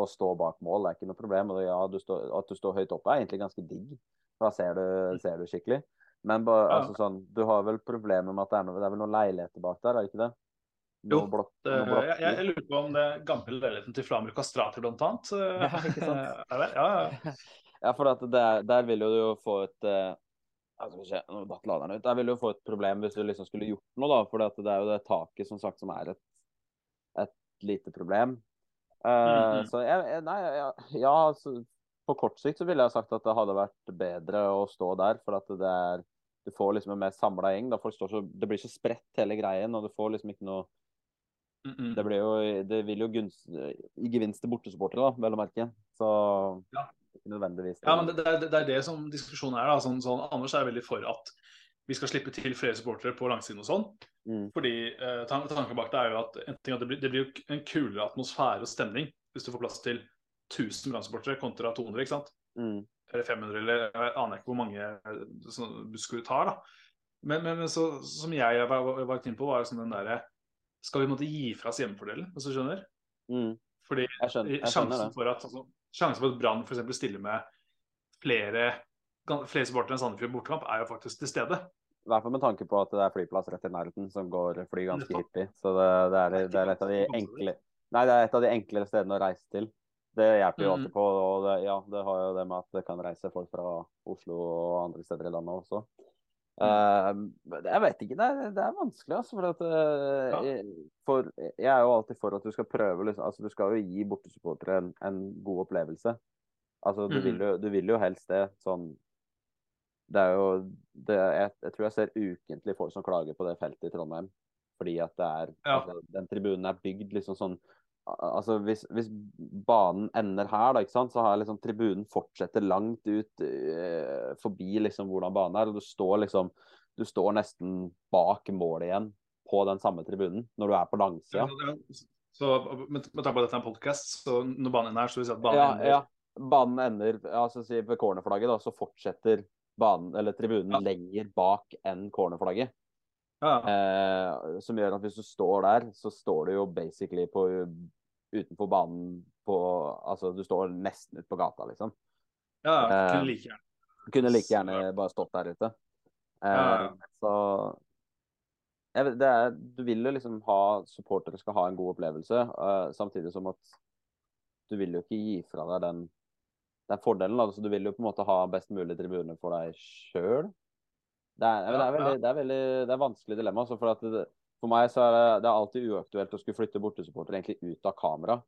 å stå bak mål, det er ikke noe problem. Og ja, du står, at du står høyt oppe er egentlig ganske digg, da ser du, ser du skikkelig. Men bare, Ja. altså sånn, du har vel problemer med at det er, noe, det er vel noen leiligheter bak der, er det ikke det? Jo, blott, blokker. jeg, jeg lurer på om det gamle leiligheten til Flamur Kastrater blant annet. eh, Ja, ikke sant? er det? Ja, ja. Ja, for at der, der vil du jo få et uh, se, nå datt laderen ut. Der vil du jo få et problem hvis du liksom skulle gjort noe, da. For det er jo det taket som sagt som er et, et lite problem. Uh, mm -hmm. Så jeg, jeg Nei, ja, ja altså, på kort sikt så ville jeg sagt at det hadde vært bedre å stå der. For at det er Du får liksom en mer samla gjeng. da folk står så, Det blir så spredt hele greien, og du får liksom ikke noe Mm, mm. Det, blir jo, det vil jo gunst, gevinst til bortesupportere, vel å merke. Så Ja. ikke nødvendigvis Ja, men det, det, det er det som diskusjonen er. da, sånn, sånn, Anders er veldig for at vi skal slippe til flere supportere på langsiden og sånn. Mm. Fordi eh, Tanken bak det er jo at, en ting, at det, blir, det blir jo en kulere atmosfære og stemning hvis du får plass til 1000 brannsupportere kontra 200, ikke sant? Mm. Eller 500, eller jeg aner ikke hvor mange eh, sånne tar. da. Men, men, men så, som jeg var, var, inne på, var sånn den derre Skal vi måtte gi fra oss hjemmefordelen, hvis du skjønner? Mm. Fordi Jeg skjønner, jeg skjønner sjansen for at altså, Sjansen for at Brann f.eks. stiller med flere flere supportere enn Sandefjord bortekamp, er jo faktisk til stede. I hvert fall med tanke på at det er flyplass rett i nærheten som går fly ganske hyppig. Så det, det, er, det er et av de enkle Nei, det er et av de enklere stedene å reise til. Det hjelper jo Mm. alltid på. Og det, ja, det har jo det med at det kan reise folk fra Oslo og andre steder i landet også. Mm. Uh, jeg vet ikke. Det er, det er vanskelig, altså. For, at, eh, Ja. for jeg er jo alltid for at du skal prøve liksom, altså Du skal jo gi bortesupportere en, en god opplevelse. Altså, du, mm. vil jo, du vil jo helst det. Sånn det er jo det, jeg, jeg tror jeg ser ukentlig folk som klager på det feltet i Trondheim. Fordi at det er Ja. altså, Den tribunen er bygd liksom sånn Altså hvis, hvis banen ender her, da, så har liksom tribunen fortsetter langt ut uh, forbi liksom hvordan banen er. Og du står liksom Du står nesten bak målet igjen på den samme tribunen når du er på langsida. Så med, med tanke på dette er en podkast, så når banen er her, så vil vi si at banen Ja, ender ja. Banen ender altså si ved cornerflagget, da, så fortsetter banen, eller tribunen Ja. lenger bak enn cornerflagget. Ja, Eh, som gjør at hvis du står der, så står du jo basically på, utenfor banen på Altså du står nesten ute på gata, liksom. ja, Eh, kunne like gjerne. Kunne like gjerne bare stått der ute. Eh, Ja. Så jeg vet, det er, Du vil jo liksom ha Supportere skal ha en god opplevelse, uh, samtidig som at du vil jo ikke gi fra deg den, den fordelen. Da. Så du vil jo på en måte ha best mulig tribune for deg sjøl. Det det, veldig, det, er veldig, det er vanskelig dilemma. Altså, for, at det, for meg så er det, det er alltid uaktuelt å skulle flytte bortesupporter egentlig ut av kamera.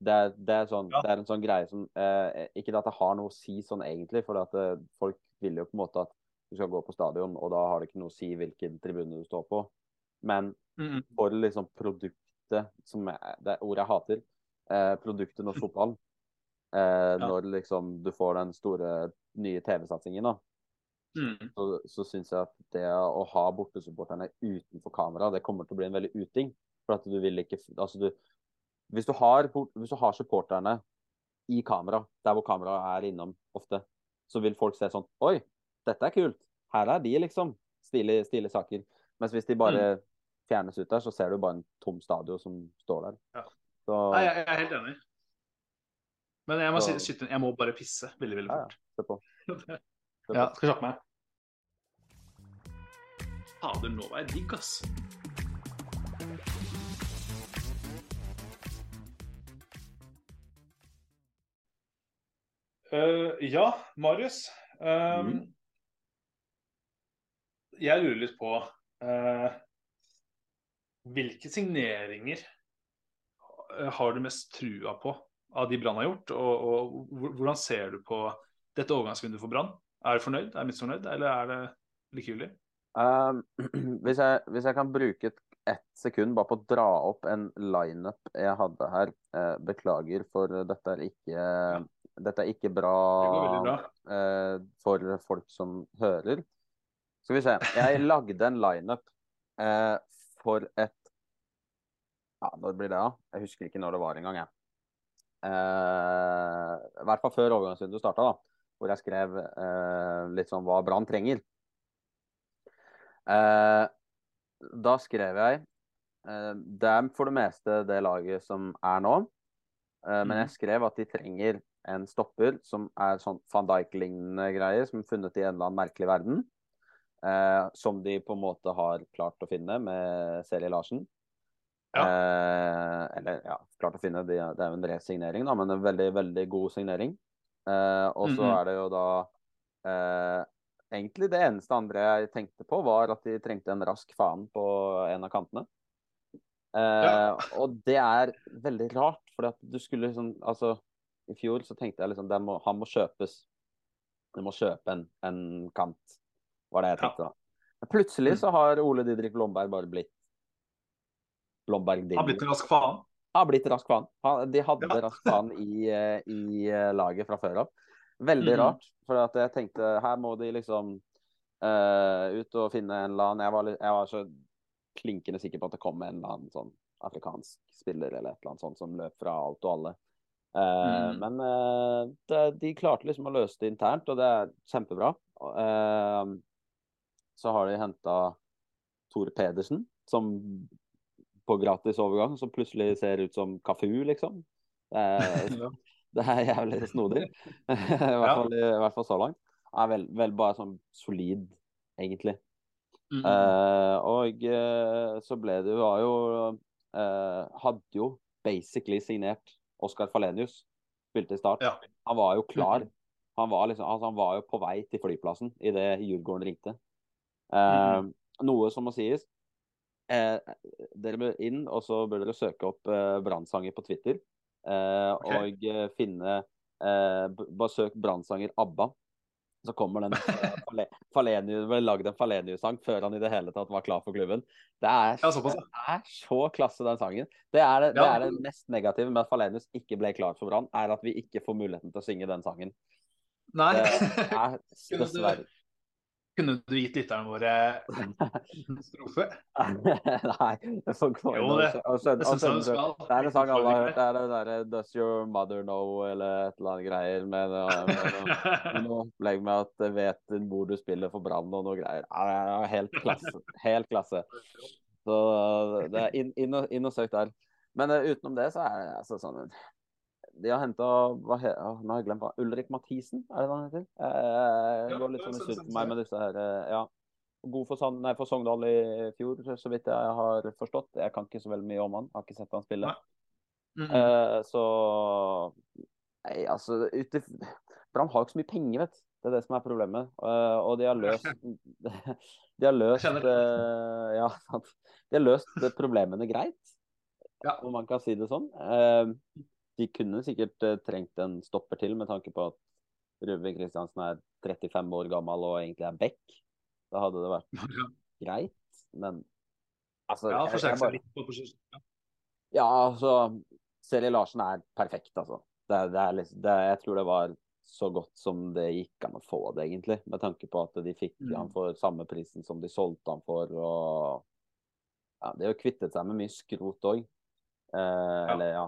Det er, det, er sånn, Ja. det er en sånn greie som eh, Ikke at det har noe å si sånn egentlig, for at eh, folk vil jo på en måte at du skal gå på stadion, og da har det ikke noe å si hvilken tribune du står på. Men Mm, for liksom produktet, som er det er ordet jeg hater, eh, produktet norsk fotball, eh, når liksom du får den store nye TV-satsingen, da, Mm. så, så syns jeg at det å ha bortesupporterne utenfor kamera, det kommer til å bli en veldig uting. For at du vil ikke Altså, du Hvis du har, hvis du har supporterne i kamera, der hvor kameraet er innom ofte, så vil folk se sånn Oi, dette er kult. Her er de, liksom. Stilige, stilige saker. Mens hvis de bare fjernes ut der, så ser du bare en tom stadion som står der. Ja. Så Nei, jeg, jeg er helt enig. Men jeg må, si, jeg må bare pisse veldig, veldig Ja, ja. Ja, skal kjappe meg. Fader, nå var jeg digg, ass. Uh, ja, Marius. Um, mm. Jeg lurer litt på uh, Hvilke signeringer eh, har du mest trua på av de Brann har gjort? Og, og hvordan ser du på dette overgangsvinduet for Brann? Er du fornøyd? Er du misfornøyd, eller er det likegyldig? Uh, hvis, jeg, hvis jeg kan bruke et, ett sekund bare på å dra opp en lineup jeg hadde her. uh, beklager, for dette er ikke, dette er ikke bra, bra. Uh, for folk som hører. Skal vi se. Jeg lagde en lineup eh, for et Ja, når blir det, da? Jeg husker ikke når det var engang, jeg. I hvert fall før overgangsvinduet starta, da. Hvor jeg skrev eh, litt sånn hva Brann trenger. Eh, da skrev jeg eh, Det er for det meste det laget som er nå. Eh, men jeg skrev at de trenger en stopper som er sånn van Dijk-lignende greier, som er funnet i en eller annen merkelig verden. Eh, som de på en måte har klart å finne med Seri Larsen. Ja. Eh, eller ja, klart å finne. Det det er jo en resignering, da, men en veldig, veldig god signering. Eh, og så Mhm. er det jo da eh, Egentlig det eneste andre jeg tenkte på, var at de trengte en rask faen på en av kantene. Eh, Ja. Og det er veldig rart, for du skulle liksom Altså, i fjor så tenkte jeg liksom må, han må kjøpes. Du må kjøpe en, en kant, var det jeg Ja. tenkte da. Men plutselig Mm. så har Ole Didrik Blomberg bare blitt Blomberg Har blitt en rask faen. Har blitt rask faen. Han- De hadde Ja. rask faen i, eh, i eh, laget fra før av. Veldig mm. rart, for at jeg tenkte her må de liksom uh, ut og finne en eller annen Jeg var, jeg var så klinkende sikker på at det kom en eller annen sånn afrikansk spiller eller et eller annet sånt som løp fra alt og alle. Uh, mm. Men uh, det, de klarte liksom å løse det internt, og det er kjempebra. Så har de henta Tor Pedersen, som på gratis overgang, som plutselig ser ut som Kafu, liksom. Det er, det er jævlig snodig. I hvert, fall, I hvert fall så langt. Er vel, vel bare sånn solid, egentlig. Mhm. Uh, og uh, så ble det var jo uh, Hadde jo basically signert Oskar Falenius. Spilte i start. Ja. Han var jo klar. Han var, liksom, altså, han var jo på vei til flyplassen idet Djurgården ringte. Eh, Noe som må sies. Eh, dere bør inn, og så bør dere søke opp eh, Brannsanger på Twitter. Eh, okay. Og eh, finne eh, Bare søk Brannsanger ABBA. Så kommer den eh, Fale- Falenius ble lagd en Falenius-sang før han i det hele tatt var klar for klubben. Det er, Ja, det er så klasse, den sangen. Det er det, det er det mest negative med at Falenius ikke ble klar for Brann, er at vi ikke får muligheten til å synge den sangen. Nei. Det er dessverre Kunne du gitt lytterne våre en strofe? Nei, det får gå Jo, inn og det- og skjønne- Det syns jeg du skal. Det er en sang alle har hørt. Det er det derre 'Does your mother know?' eller et eller annet greier med, med, noe- opplegg med at det vet hvor du spiller for Brann og noe greier. Ja, det helt klasse. Helt klasse. Så det er inn, inn, og, inn og søk der. Men uh, utenom det så er det altså sånn De har henta Nå har jeg glemt hva Ulrik Mathisen, er det han heter? Eh, Ja, går litt sånn i surr jeg meg med disse her eh, Ja. God for, Sand, nei, for Sogndal i fjor, så vidt jeg har forstått. Jeg kan ikke så veldig mye om han, har ikke sett han spille. Mm -hmm. Eh, så Nei, altså ute, Brann har jo ikke så mye penger, vet du. Det er det som er problemet. Eh, og de har løst De har løst eh, Ja, sant. De har løst problemene greit, Ja. om man kan si det sånn. De kunne sikkert eh, trengt en stopper til, med tanke på at Røve Kristiansen er 35 år gammel og egentlig er back. Da hadde det vært greit, men altså Ja, forsterke seg litt på posisjon. Ja. ja, altså Seri Larsen er perfekt, altså. Det, det er liksom, det, jeg tror det var så godt som det gikk an å få det, egentlig. Med tanke på at de fikk Mm. han for samme prisen som de solgte han for. og ja, De har kvittet seg med mye skrot òg. Eh, Eller ja,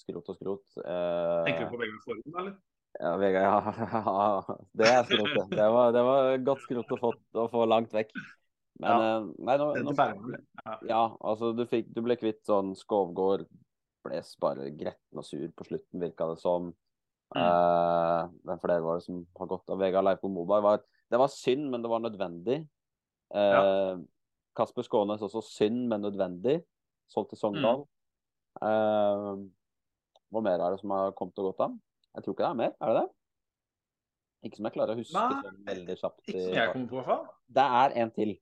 skrot og skrot. Eh, Tenker du på Vegard Forhen, eller? ja, Vegard, ja, det er skrotet. Det var, det var godt skrot å få, å få langt vekk. Men Ja. eh, nei, nå, Det nå. Ja. Ja, altså du, fikk, du ble kvitt sånn Skovgård ble bare gretten og sur på slutten, virka det som. Mm. Eh, hvem flere var det som har gått av? Vegard Leifbo Moberg var Det var synd, men det var nødvendig. Eh, Kasper Skånes også synd, men nødvendig. Solgt til Sogndal. Mm. Hva mer er det som har kommet og gått av? Jeg tror ikke det er mer, er det det? Ikke som jeg klarer å huske Nei, sånn veldig kjapt. Ikke som jeg kommer på, i hvert fall. det er en til.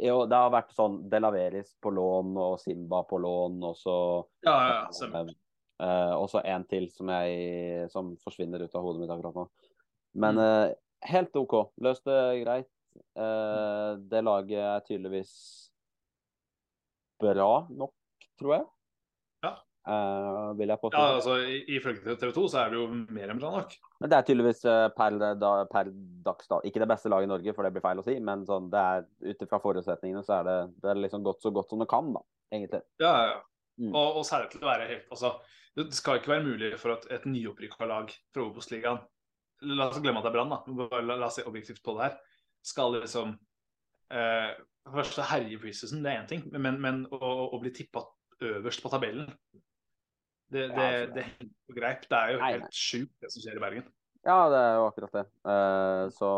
Jo, det har vært sånn Delaveris på lån og Simba på lån, og så ja, ja, stemmer. Uh, Og så en til som, jeg, som forsvinner ut av hodet mitt akkurat nå. Men Mm. uh, helt OK. Løst det greit. Uh, det laget er tydeligvis bra nok, tror jeg. Eh, vil jeg påstå. Ja, altså, Ifølge TV 2 så er det jo mer enn bra nok. Men det er tydeligvis eh, per, da, per dags dato Ikke det beste laget i Norge, for det blir feil å si, men sånn, det er ut ifra forutsetningene så er det, det er liksom gått så godt som det kan, da, egentlig. Ja, ja. Mm. Og, og særlig til å være helt altså, Det skal ikke være mulig for at et nyopprykka lag fra Obos-ligaen La oss glemme at det er Brann, da. La, la oss se objektivt på det her. Skal liksom eh, Først herje i preseason, det er én ting, men, men å, å bli tippa øverst på tabellen det, det, Ja, det, det henger på greip. Det er jo nei. helt sjukt, det som skjer i Bergen. Ja, det er jo akkurat det. Uh, så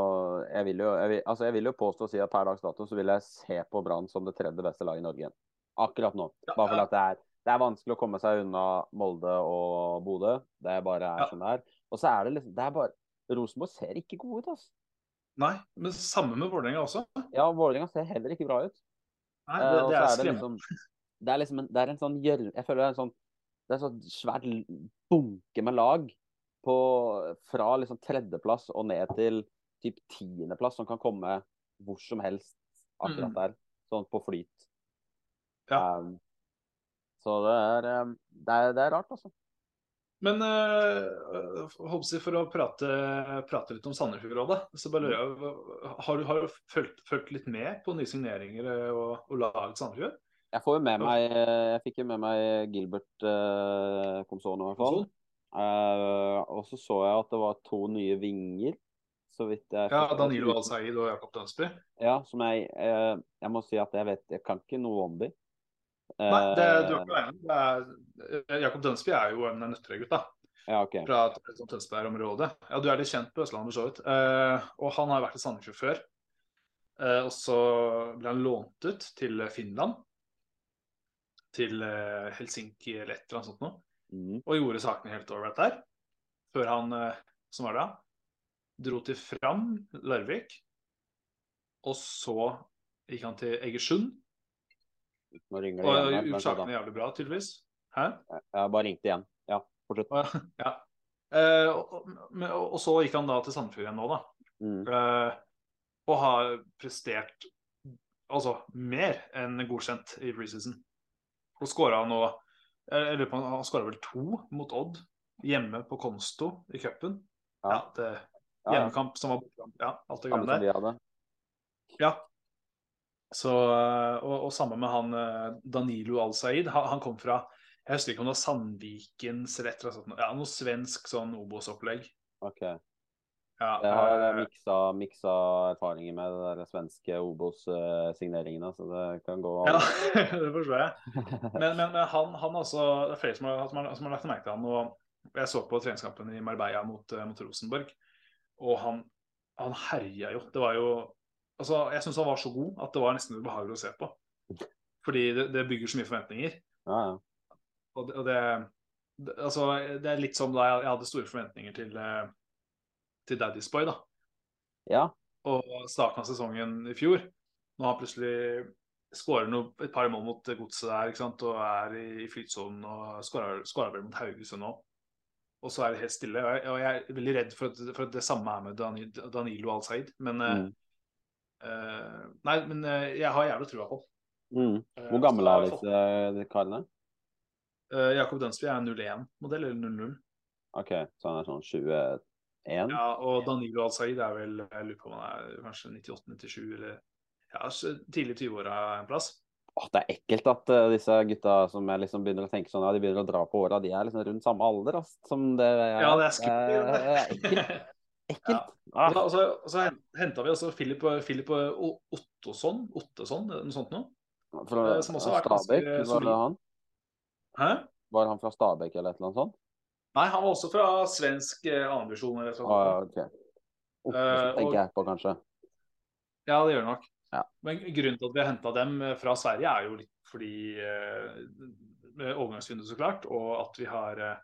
jeg vil jo jeg vil, altså jeg vil jo påstå å si at per dags dato så vil jeg se på Brann som det tredje beste laget i Norge. Akkurat nå. Ja, Bare fordi det det er vanskelig å komme seg unna Molde og Bodø. Det bare er Ja. sånn det er. Og så er det liksom det er bare Rosenborg ser ikke gode ut, altså. Nei, men samme med Vålerenga også. Ja, Vålerenga ser heller ikke bra ut. Nei, Eh, det, det så er er det skremmende. liksom Det er liksom en, det er en sånn gjørme Jeg føler det er en sånn Det er sånn svært bunke med lag på fra liksom tredjeplass og ned til typ tiendeplass som kan komme hvor som helst akkurat Mm. der. Sånn på flyt. Ja. Um, så det er, um, det er Det er rart, altså. Men uh, for å prate, prate litt om Sandefjord-rådet, så bare lurer jeg Har du, har du fulgt, fulgt litt med på nye signeringer eh, og, og laget Sandefjord? Jeg får jo med meg Jeg fikk jo med meg Gilbert uh, Komsone, i hvert fall. Uh, og så så jeg at det var to nye vinger, så vidt jeg Ja. Danilo Al-Said og Jakob Dønsby. Ja, som jeg uh, Jeg må si at jeg vet Jeg kan ikke noe om de. Nei, det, du er ikke enig. Eh, Jakob Dønsby er jo en Nøtterøy-gutt, da. Ja, OK. Fra Tønsberg-området. Ja, du er litt kjent på Østlandet, for så vidt. Eh, og han har vært i Sandefjord før. Eh, og så ble han lånt ut til Finland. Til eh, Helsinki eller et eller annet sånt noe. Mm. og gjorde sakene helt ålreit der. Før han, eh, som var da, dro til Fram, Larvik. Og så gikk han til Egersund Nå ringer det og igjen. Og gjorde sakene jævlig bra, tydeligvis. Hæ? Jeg bare ringte igjen. Ja, fortsett. Og, ja. og, og, men- og så gikk han da til Sandefjord igjen nå, da. Mm. Eh, og har prestert altså mer enn godkjent i preseason. Og skåra nå Jeg lurer på han skåra vel to mot Odd hjemme på Konsto i cupen. Ja. Ja. Hjemmekamp som var bortekamp. Ja, alt det Samme greiene der. Ja. Så, og, og sammen med han eh, Danilo Al-Saeed. Han, han kom fra Jeg husker ikke om det var Sandvikens eller et eller annet. Ja, noe svensk sånn Obos-opplegg. OK. Ja, Jeg har eh, miksa, miksa erfaringer med de svenske Obos-signeringene, så det kan gå Ja, det forstår jeg. Men, men, han, han også, det er flere som har, som, har, som har lagt merke til han. og Jeg så på treningskampen i Marbella mot, eh, mot Rosenborg, og han, han herja jo. Det var jo altså Jeg syns han var så god at det var nesten ubehagelig å se på. Fordi det, det bygger så mye forventninger. Ja, ja. Og det, og det, det, altså, det er litt som da jeg, jeg hadde store forventninger til, eh, til Daddy's Boy. da ja. og starten av sesongen i fjor. Nå har han plutselig skårer et par mål mot godset der ikke sant? og er i, flytsonen og skårer vel mot Haugesund nå. Og så er det helt stille. Og jeg, og jeg er veldig redd for at, for at det samme er med Dani, Danilo Al-Said. Men, eh, Mm. uh, nei, men uh, jeg har jævla trua på ham. Mm. Hvor gamle er disse karene? eh, Jakob Dønsby er 01-modell, eller 00. OK, så han er sånn 21? Ja, og Danilo Al-Said er vel Jeg lurer på om han er kanskje 98-97, eller ja, tidlig 20-åra en plass. Åh, det er ekkelt at uh, disse gutta som jeg liksom begynner å tenke sånn, ja, de begynner å dra på åra, de er liksom rundt samme alder altså, som det er. Ja, det er skummelt. Det er ekkelt, ekkelt. Og Ah, så, og så, og så henta vi altså Philip, Philip Ottosson, Ottosson, noe sånt noe. fra eh, som også Stabæk, var det han? Hæ? Var han fra Stabæk eller et eller annet sånt? Nei, han var også fra svensk eh, andredivisjon. Ah, ok. Oppe, uh, og- på, kanskje. Ja, det gjør det nok. Ja. Men grunnen til at vi har henta dem eh, fra Sverige, er jo litt fordi eh, overgangsvinduet, så klart, og at vi har eh,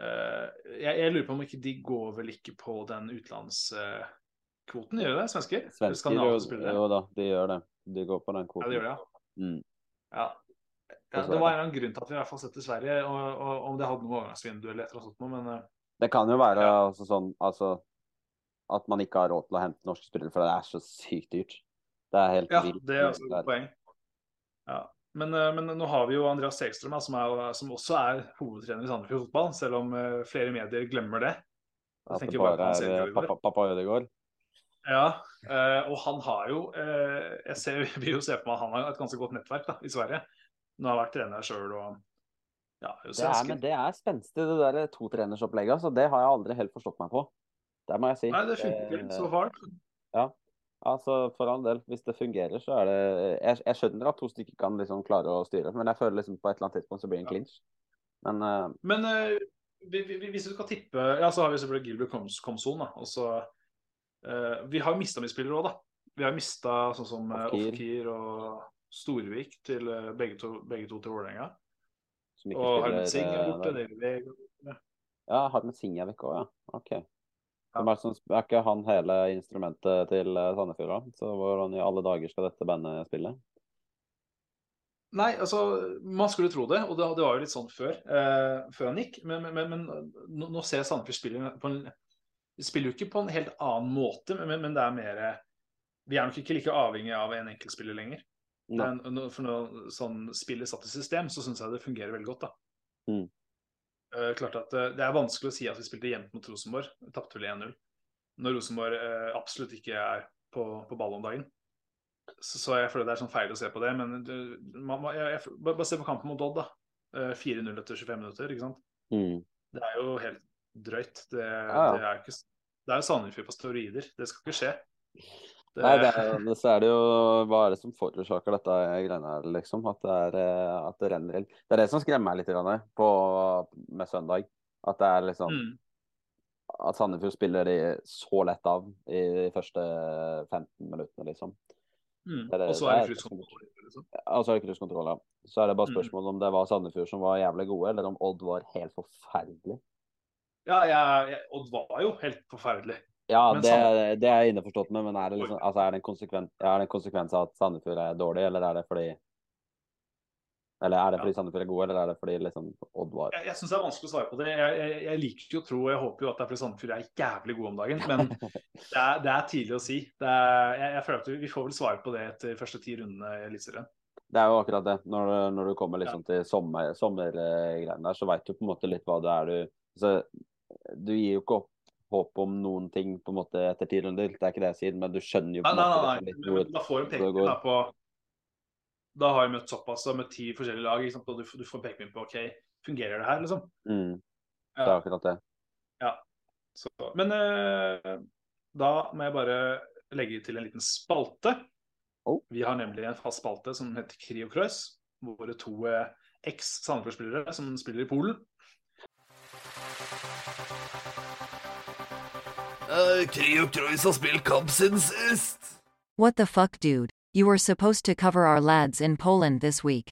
eh, jeg, jeg lurer på om ikke de går vel ikke på den utenlandskvoten, gjør de det? Svensker? Svensker, jo, jo da, de gjør det. De går på den kvoten. Ja, de gjør det, ja. Mm. ja. Ja det var en grunn til at vi i hvert fall setter Sverige, og, og om det hadde noe overgangsvindu eller et eller annet sånt, men eh, Det kan jo være Ja. altså, sånn altså, at man ikke har råd til å hente norske spillere, for det er så sykt dyrt. Det er helt Ja, vilt. det er også et poeng. Ja. Men, eh, men nå har vi jo Andreas Segstrøm, som, er, som også er hovedtrener i Sandefjord fotball, selv om eh, flere medier glemmer det. At det bare bare er pappa, pappa Ødegaard. Ja, og han har jo Jeg ser, vil jo se på meg at han har et ganske godt nettverk da, i Sverige. Nå har jeg vært trener sjøl og ja, Det er, men det er spenstig, det der totrenersopplegget. Så det har jeg aldri helt forstått meg på. Det må jeg si. Nei, det funker ikke Eh, så far. Altså, For all del, hvis det fungerer, så er det Jeg, jeg skjønner at to stykker kan liksom klare å styre, men jeg føler liksom på et eller annet tidspunkt så blir det en Ja. clinch. Men uh... Men uh, vi, vi, hvis du skal tippe Ja, så har vi selvfølgelig Gilbert Koms, Komson, da. Og så eh, Vi har mista mye spillere òg, da. Vi har mista sånn som uh. Ofkir og Storvik til eh, begge, to, begge to til Vålerenga. Og spiller Harmet Singh er eh, borte. Vega. Ja, Harmet Singh er vekk òg, ja. OK. Ja. Er, det er ikke han hele instrumentet til eh, Sandefjord, da? Så hvordan i alle dager skal dette bandet spille? Nei, altså, man skulle tro det, og det, det var jo litt sånn før, eh, før han gikk. Men, men, men, nå, nå ser Sandefjord spille på en spiller jo ikke på en helt annen måte, men, men det er mer Vi er nok ikke like avhengig av en enkeltspiller lenger. Er, for når sånn spillet satt i system, så syns jeg det fungerer veldig godt. da. Mm. uh, klart at uh, Det er vanskelig å si at vi spilte jevnt mot Rosenborg. Tapte vel 1-0. Når Rosenborg uh, absolutt ikke er på, på ball om dagen. Så, så jeg føler det er sånn feil å se på det. Men det, man, jeg, jeg, bare se på kampen mot Odd, da. Eh, 4-0 etter 25 minutter. ikke sant? Mm. Det er jo helt drøyt. Det, Ja, det er ikke Det er jo Sandefjord på steroider. Det skal ikke skje. Det- Nei, det er, så er det jo Hva er det som forårsaker dette greiene her, liksom? At det, er, eh, at det renner inn. Det er det som skremmer meg litt grann, på, med søndag. At det er liksom Mm. At Sandefjord spiller de så lett av i de første 15 minuttene, liksom. Mm. Det Og så er det cruisekontroll. Liksom. Og så er det cruisekontroll, ja. Så er det bare Mm. om det var Sandefjord som var jævlig gode, eller om Odd var helt forferdelig. Ja, jeg, jeg, Odd var jo helt forferdelig. Ja, det, det er jeg innforstått med, men er det, liksom, altså, er det er det en konsekvens av at Sandefjord er dårlig, eller er det fordi Eller er det fordi Sandefjord er gode, eller er det fordi liksom Odd var Jeg, jeg syns det er vanskelig å svare på det. Jeg, jeg, jeg liker jo å tro, og jeg håper jo at det er fordi Sandefjord er jævlig gode om dagen, men det er, det er tidlig å si. Det er, jeg, jeg føler at vi, får vel svare på det etter første ti rundene i Eliteserien. Det er jo akkurat det. Når, når du kommer liksom til sommer, sommergreiene der, så veit du på en måte litt hva det er du altså, Du gir jo ikke opp håp om noen ting på en måte etter ti runder, det er ikke det jeg sier, men du skjønner jo på Nei, en nei, måte nei, liksom nei. Men, da får det pekepinn da på Da har jeg møtt såpass og møtt ti forskjellige lag, liksom, og du, får- du får pekepinn på OK, fungerer det her, liksom? mm, Det er akkurat det. Så, men eh, da må jeg bare legge til en liten spalte. Oh. Vi har nemlig en fast spalte som heter Kri og Kreuz. Våre to eh, eks-Sandefjord-spillere som spiller i Polen. Krio Krois har spilt kamp siden sist. What the fuck, dude? You were supposed to cover our lads in Poland this week.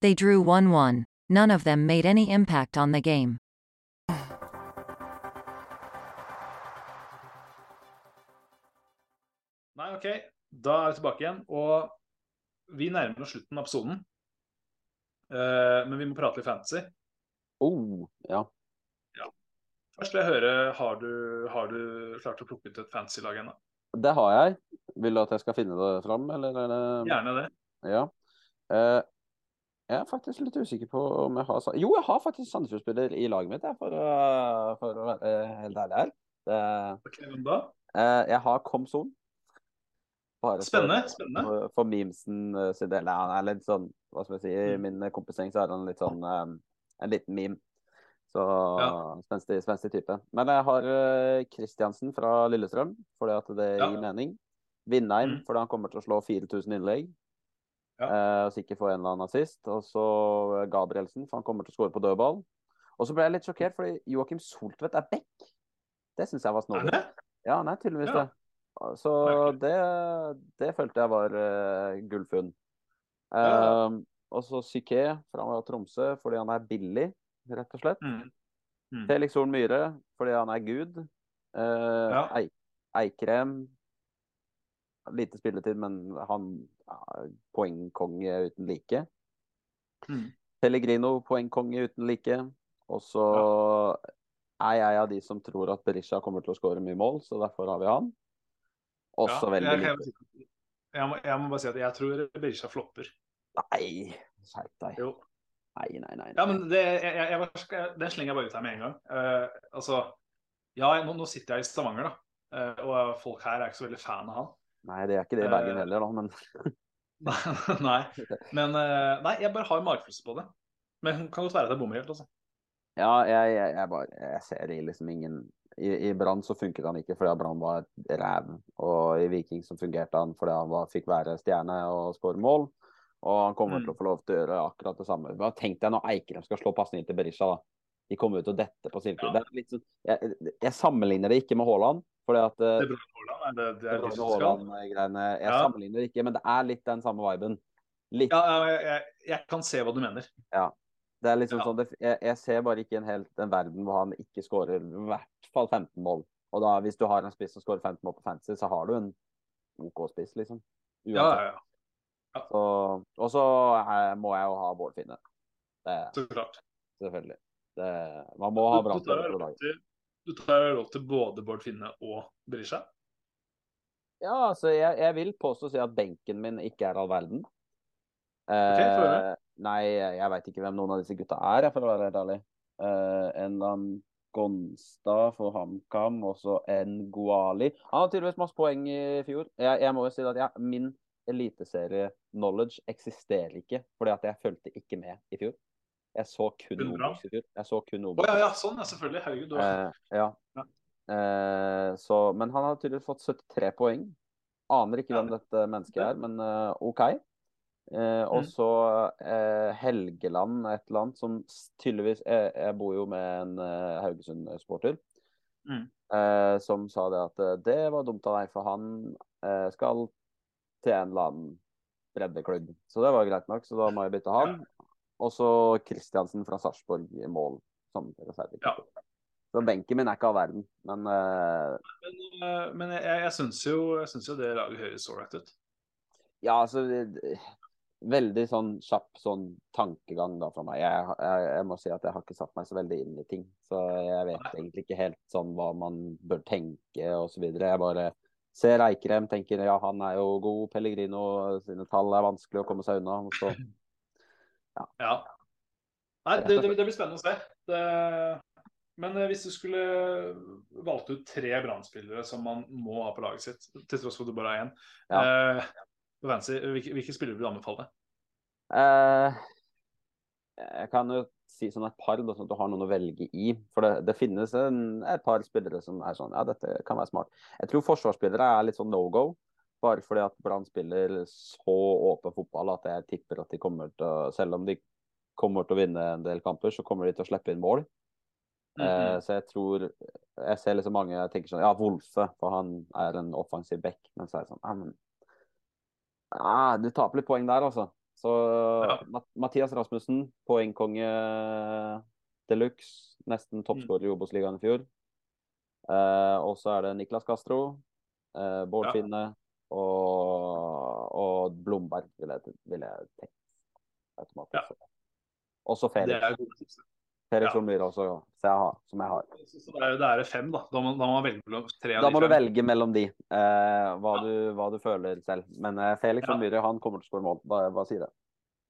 They drew 1 1. None of them made any impact on the game. Nei, OK. Da er vi tilbake igjen. Og vi nærmer oss slutten av episoden. Eh, men vi må prate litt fantasy. Oh, ja. Først vil jeg høre, har du, har du klart å plukke ut et fancy lag ennå? Det har jeg. Vil du at jeg skal finne det fram, eller eller? Gjerne det. Ja. Eh, jeg er faktisk litt usikker på om jeg har Jo, jeg har faktisk Sandefjord-spiller i laget mitt, jeg, for, å- for å være helt ærlig her. Det, Okay, hvem da? eh, jeg har Komson. Bare for- Spennende, spennende. For, for memesen eh, sin del. Han er litt sånn, hva skal jeg si, I Mm. min kompisgjeng så er han litt sånn um, en liten meme. Så spenstig, spenstig type. Men jeg har uh, Kristiansen fra Lillestrøm, fordi at det Ja. gir mening. Vindheim, Mm. fordi han kommer til å slå 4000 innlegg. Ja. Eh, og sikkert få en eller annen assist. Og så Gabrielsen, for han kommer til å skåre på dødball. Og så ble jeg litt sjokkert, fordi Joakim Soltvedt er back. Det syns jeg var snodig. Ja, er tydeligvis Ja. det. Så det, det følte jeg var uh, gullfunn. Ja. Eh, og så Psyké fra Tromsø fordi han er billig, rett og slett. Mm. Mm. Felix Horn Myhre fordi han er gud. Eh, Ja. Eik Eikrem Lite spilletid, men han er poengkonge uten like. Mm. Pellegrino poengkonge uten like. Og så er jeg av de som tror at Berisha kommer til å skåre mye mål, så derfor har vi han. Også Ja, veldig jeg, jeg, jeg, må, jeg må bare si at jeg tror Berisha flopper. Nei, skjerp deg. Jo. Nei, nei, nei. Ja, men det, jeg, jeg, jeg, den slenger jeg bare ut her med en gang. Uh, altså, ja, nå, nå sitter jeg i Stavanger, da. Uh, og folk her er ikke så veldig fan av han. Nei, det er ikke det i Bergen uh, heller, da, men nei. Men nei, jeg bare har magefølelse på det. Men det kan godt være at jeg bommer helt, altså. Ja, jeg, jeg, bare Jeg ser i liksom ingen I, i Brann så funket han ikke fordi Brann var et ræv. Og i Viking så fungerte han fordi han var, fikk være stjerne og skåre mål. Og han kommer Mm. til å få lov til å gjøre akkurat det samme. Men Tenk deg når Eikrem skal slå pasningen til Berisha, da. De kommer ut og detter på silke. Ja. Det er sånn, jeg, jeg sammenligner det ikke med Haaland. Fordi at eh, Det Bruyne Haaland er det, det er det, de. Haaland-greiene Jeg Ja. sammenligner det ikke, men det er litt den samme viben. Litt Ja, jeg, jeg, jeg kan se hva du mener. Ja. Det er liksom Ja. sånn, det, jeg, jeg ser bare ikke en helt en verden hvor han ikke skårer i hvert fall 15 mål. Og da, hvis du har en spiss som skårer 15 mål på fantasy, så har du en OK spiss, liksom. Ja, ja, ja. Og så eh, må jeg jo ha Bård Finne. Det, Så klart. selvfølgelig. Det, man må ha Du, bra du tar spillere på laget. du tar råd til både Bård Finne og Berisha? Ja, altså, jeg, jeg vil påstå å si at benken min ikke er all verden. høre. Eh, nei, jeg veit ikke hvem noen av disse gutta er, for å være helt ærlig. Eh, en eller annen Gonstad for HamKam, og så Nguali. Han har tydeligvis masse poeng i fjor. Jeg, jeg må jo si at jeg, min eliteserie-knowledge eksisterer ikke, fordi at jeg fulgte ikke med i fjor. Jeg så kun. Obos i fjor. Jeg så kun Obos. Oh, ja, ja, sånn, ja, selvfølgelig. Herregud. Eh, ja. Ja. Eh, så, men han har tydeligvis fått 73 poeng. Aner ikke hvem dette mennesket er, men uh, OK. Eh, og Mm. så eh, Helgeland et eller annet, som tydeligvis Jeg, jeg bor jo med en uh, Haugesund-sporter. Mm. eh, som sa det at eh, det var dumt av deg, for han eh, skal til en eller annen breddeklubb. Så det var greit nok, så da må jeg bytte han. Og så Kristiansen fra Sarpsborg i mål som ja. Så benken min er ikke av verden, men uh... Men, uh, men jeg, jeg, syns jo, jo det laget høres ålreit ut. ja, altså Veldig sånn kjapp sånn tankegang da fra meg. Jeg, jeg, jeg må si at jeg har ikke satt meg så veldig inn i ting. Så jeg vet egentlig ikke helt sånn hva man bør tenke osv. Jeg bare ser Eikrem, tenker ja, han er jo god. Pellegrino sine tall er vanskelig å komme seg unna. Så Ja. Nei, det, det, det blir spennende å se. Det, men eh, hvis du skulle valgt ut tre Brann-spillere som man må ha på laget sitt, til tross for at du bare har én, eh, på hvilke, hvilke spillere vil du anbefale? Eh, jeg kan jo si sånn et par, da, sånn at du har noen å velge i. For det, det finnes en, et par spillere som er sånn Ja, dette kan være smart. Jeg tror forsvarsspillere er litt sånn no go. Bare fordi at Brann spiller så åpen fotball at jeg tipper at de kommer til å Selv om de kommer til å vinne en del kamper, så kommer de til å slippe inn mål. Mhm. Eh, så jeg tror Jeg ser liksom mange jeg tenker sånn Ja, Wolfe, for han er en offensiv back. Men så er det sånn Ja, men ah, Du taper litt poeng der, altså. Så Ja. Mathias Rasmussen, poengkonge de luxe. Nesten toppskårer i Obos-ligaen i fjor. Eh, og så er det Niklas Castro, eh, Bård Ja. Finne og, og Blomberg, vil jeg, vil jeg tenke. Automatisk. Og så Det Felix. Er også. Ja. Jeg har, som jeg har. Så det er, det er fem, da. Da må, da må Da de må du velge mellom de, eh, hva, du, hva du føler selv. Men eh, Felix Ja. Myhre han kommer til å skåre mål. Bare, bare si det.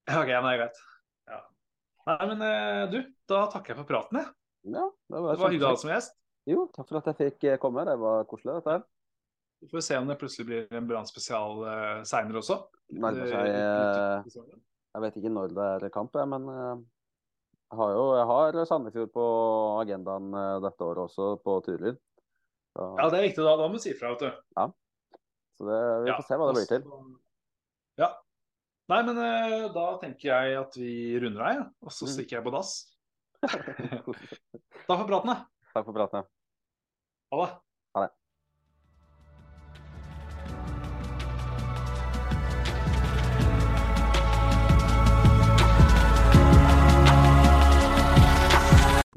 OK, men det er greit. Ja. Nei, men eh, du, da takker jeg for praten, jeg. Ja, det var, Det var hyggelig å ha deg som gjest. Jo, takk for at jeg fikk eh, komme. Det var koselig, dette her. Vi får se om det plutselig blir en brannspesial uh, seinere også. Nærmer Eh, seg eh, Jeg vet ikke når det er kamp, men eh, har jo jeg har Sandefjord på agendaen eh, dette året også, på turlyd. Ja, det er viktig. Da, da må du si ifra, vet du. så det, vi får se hva det blir til. Ja. Nei, men eh, da tenker jeg at vi runder av, ja. og så Mm. stikker jeg på dass. Takk for praten, da. Takk for praten. Ha det.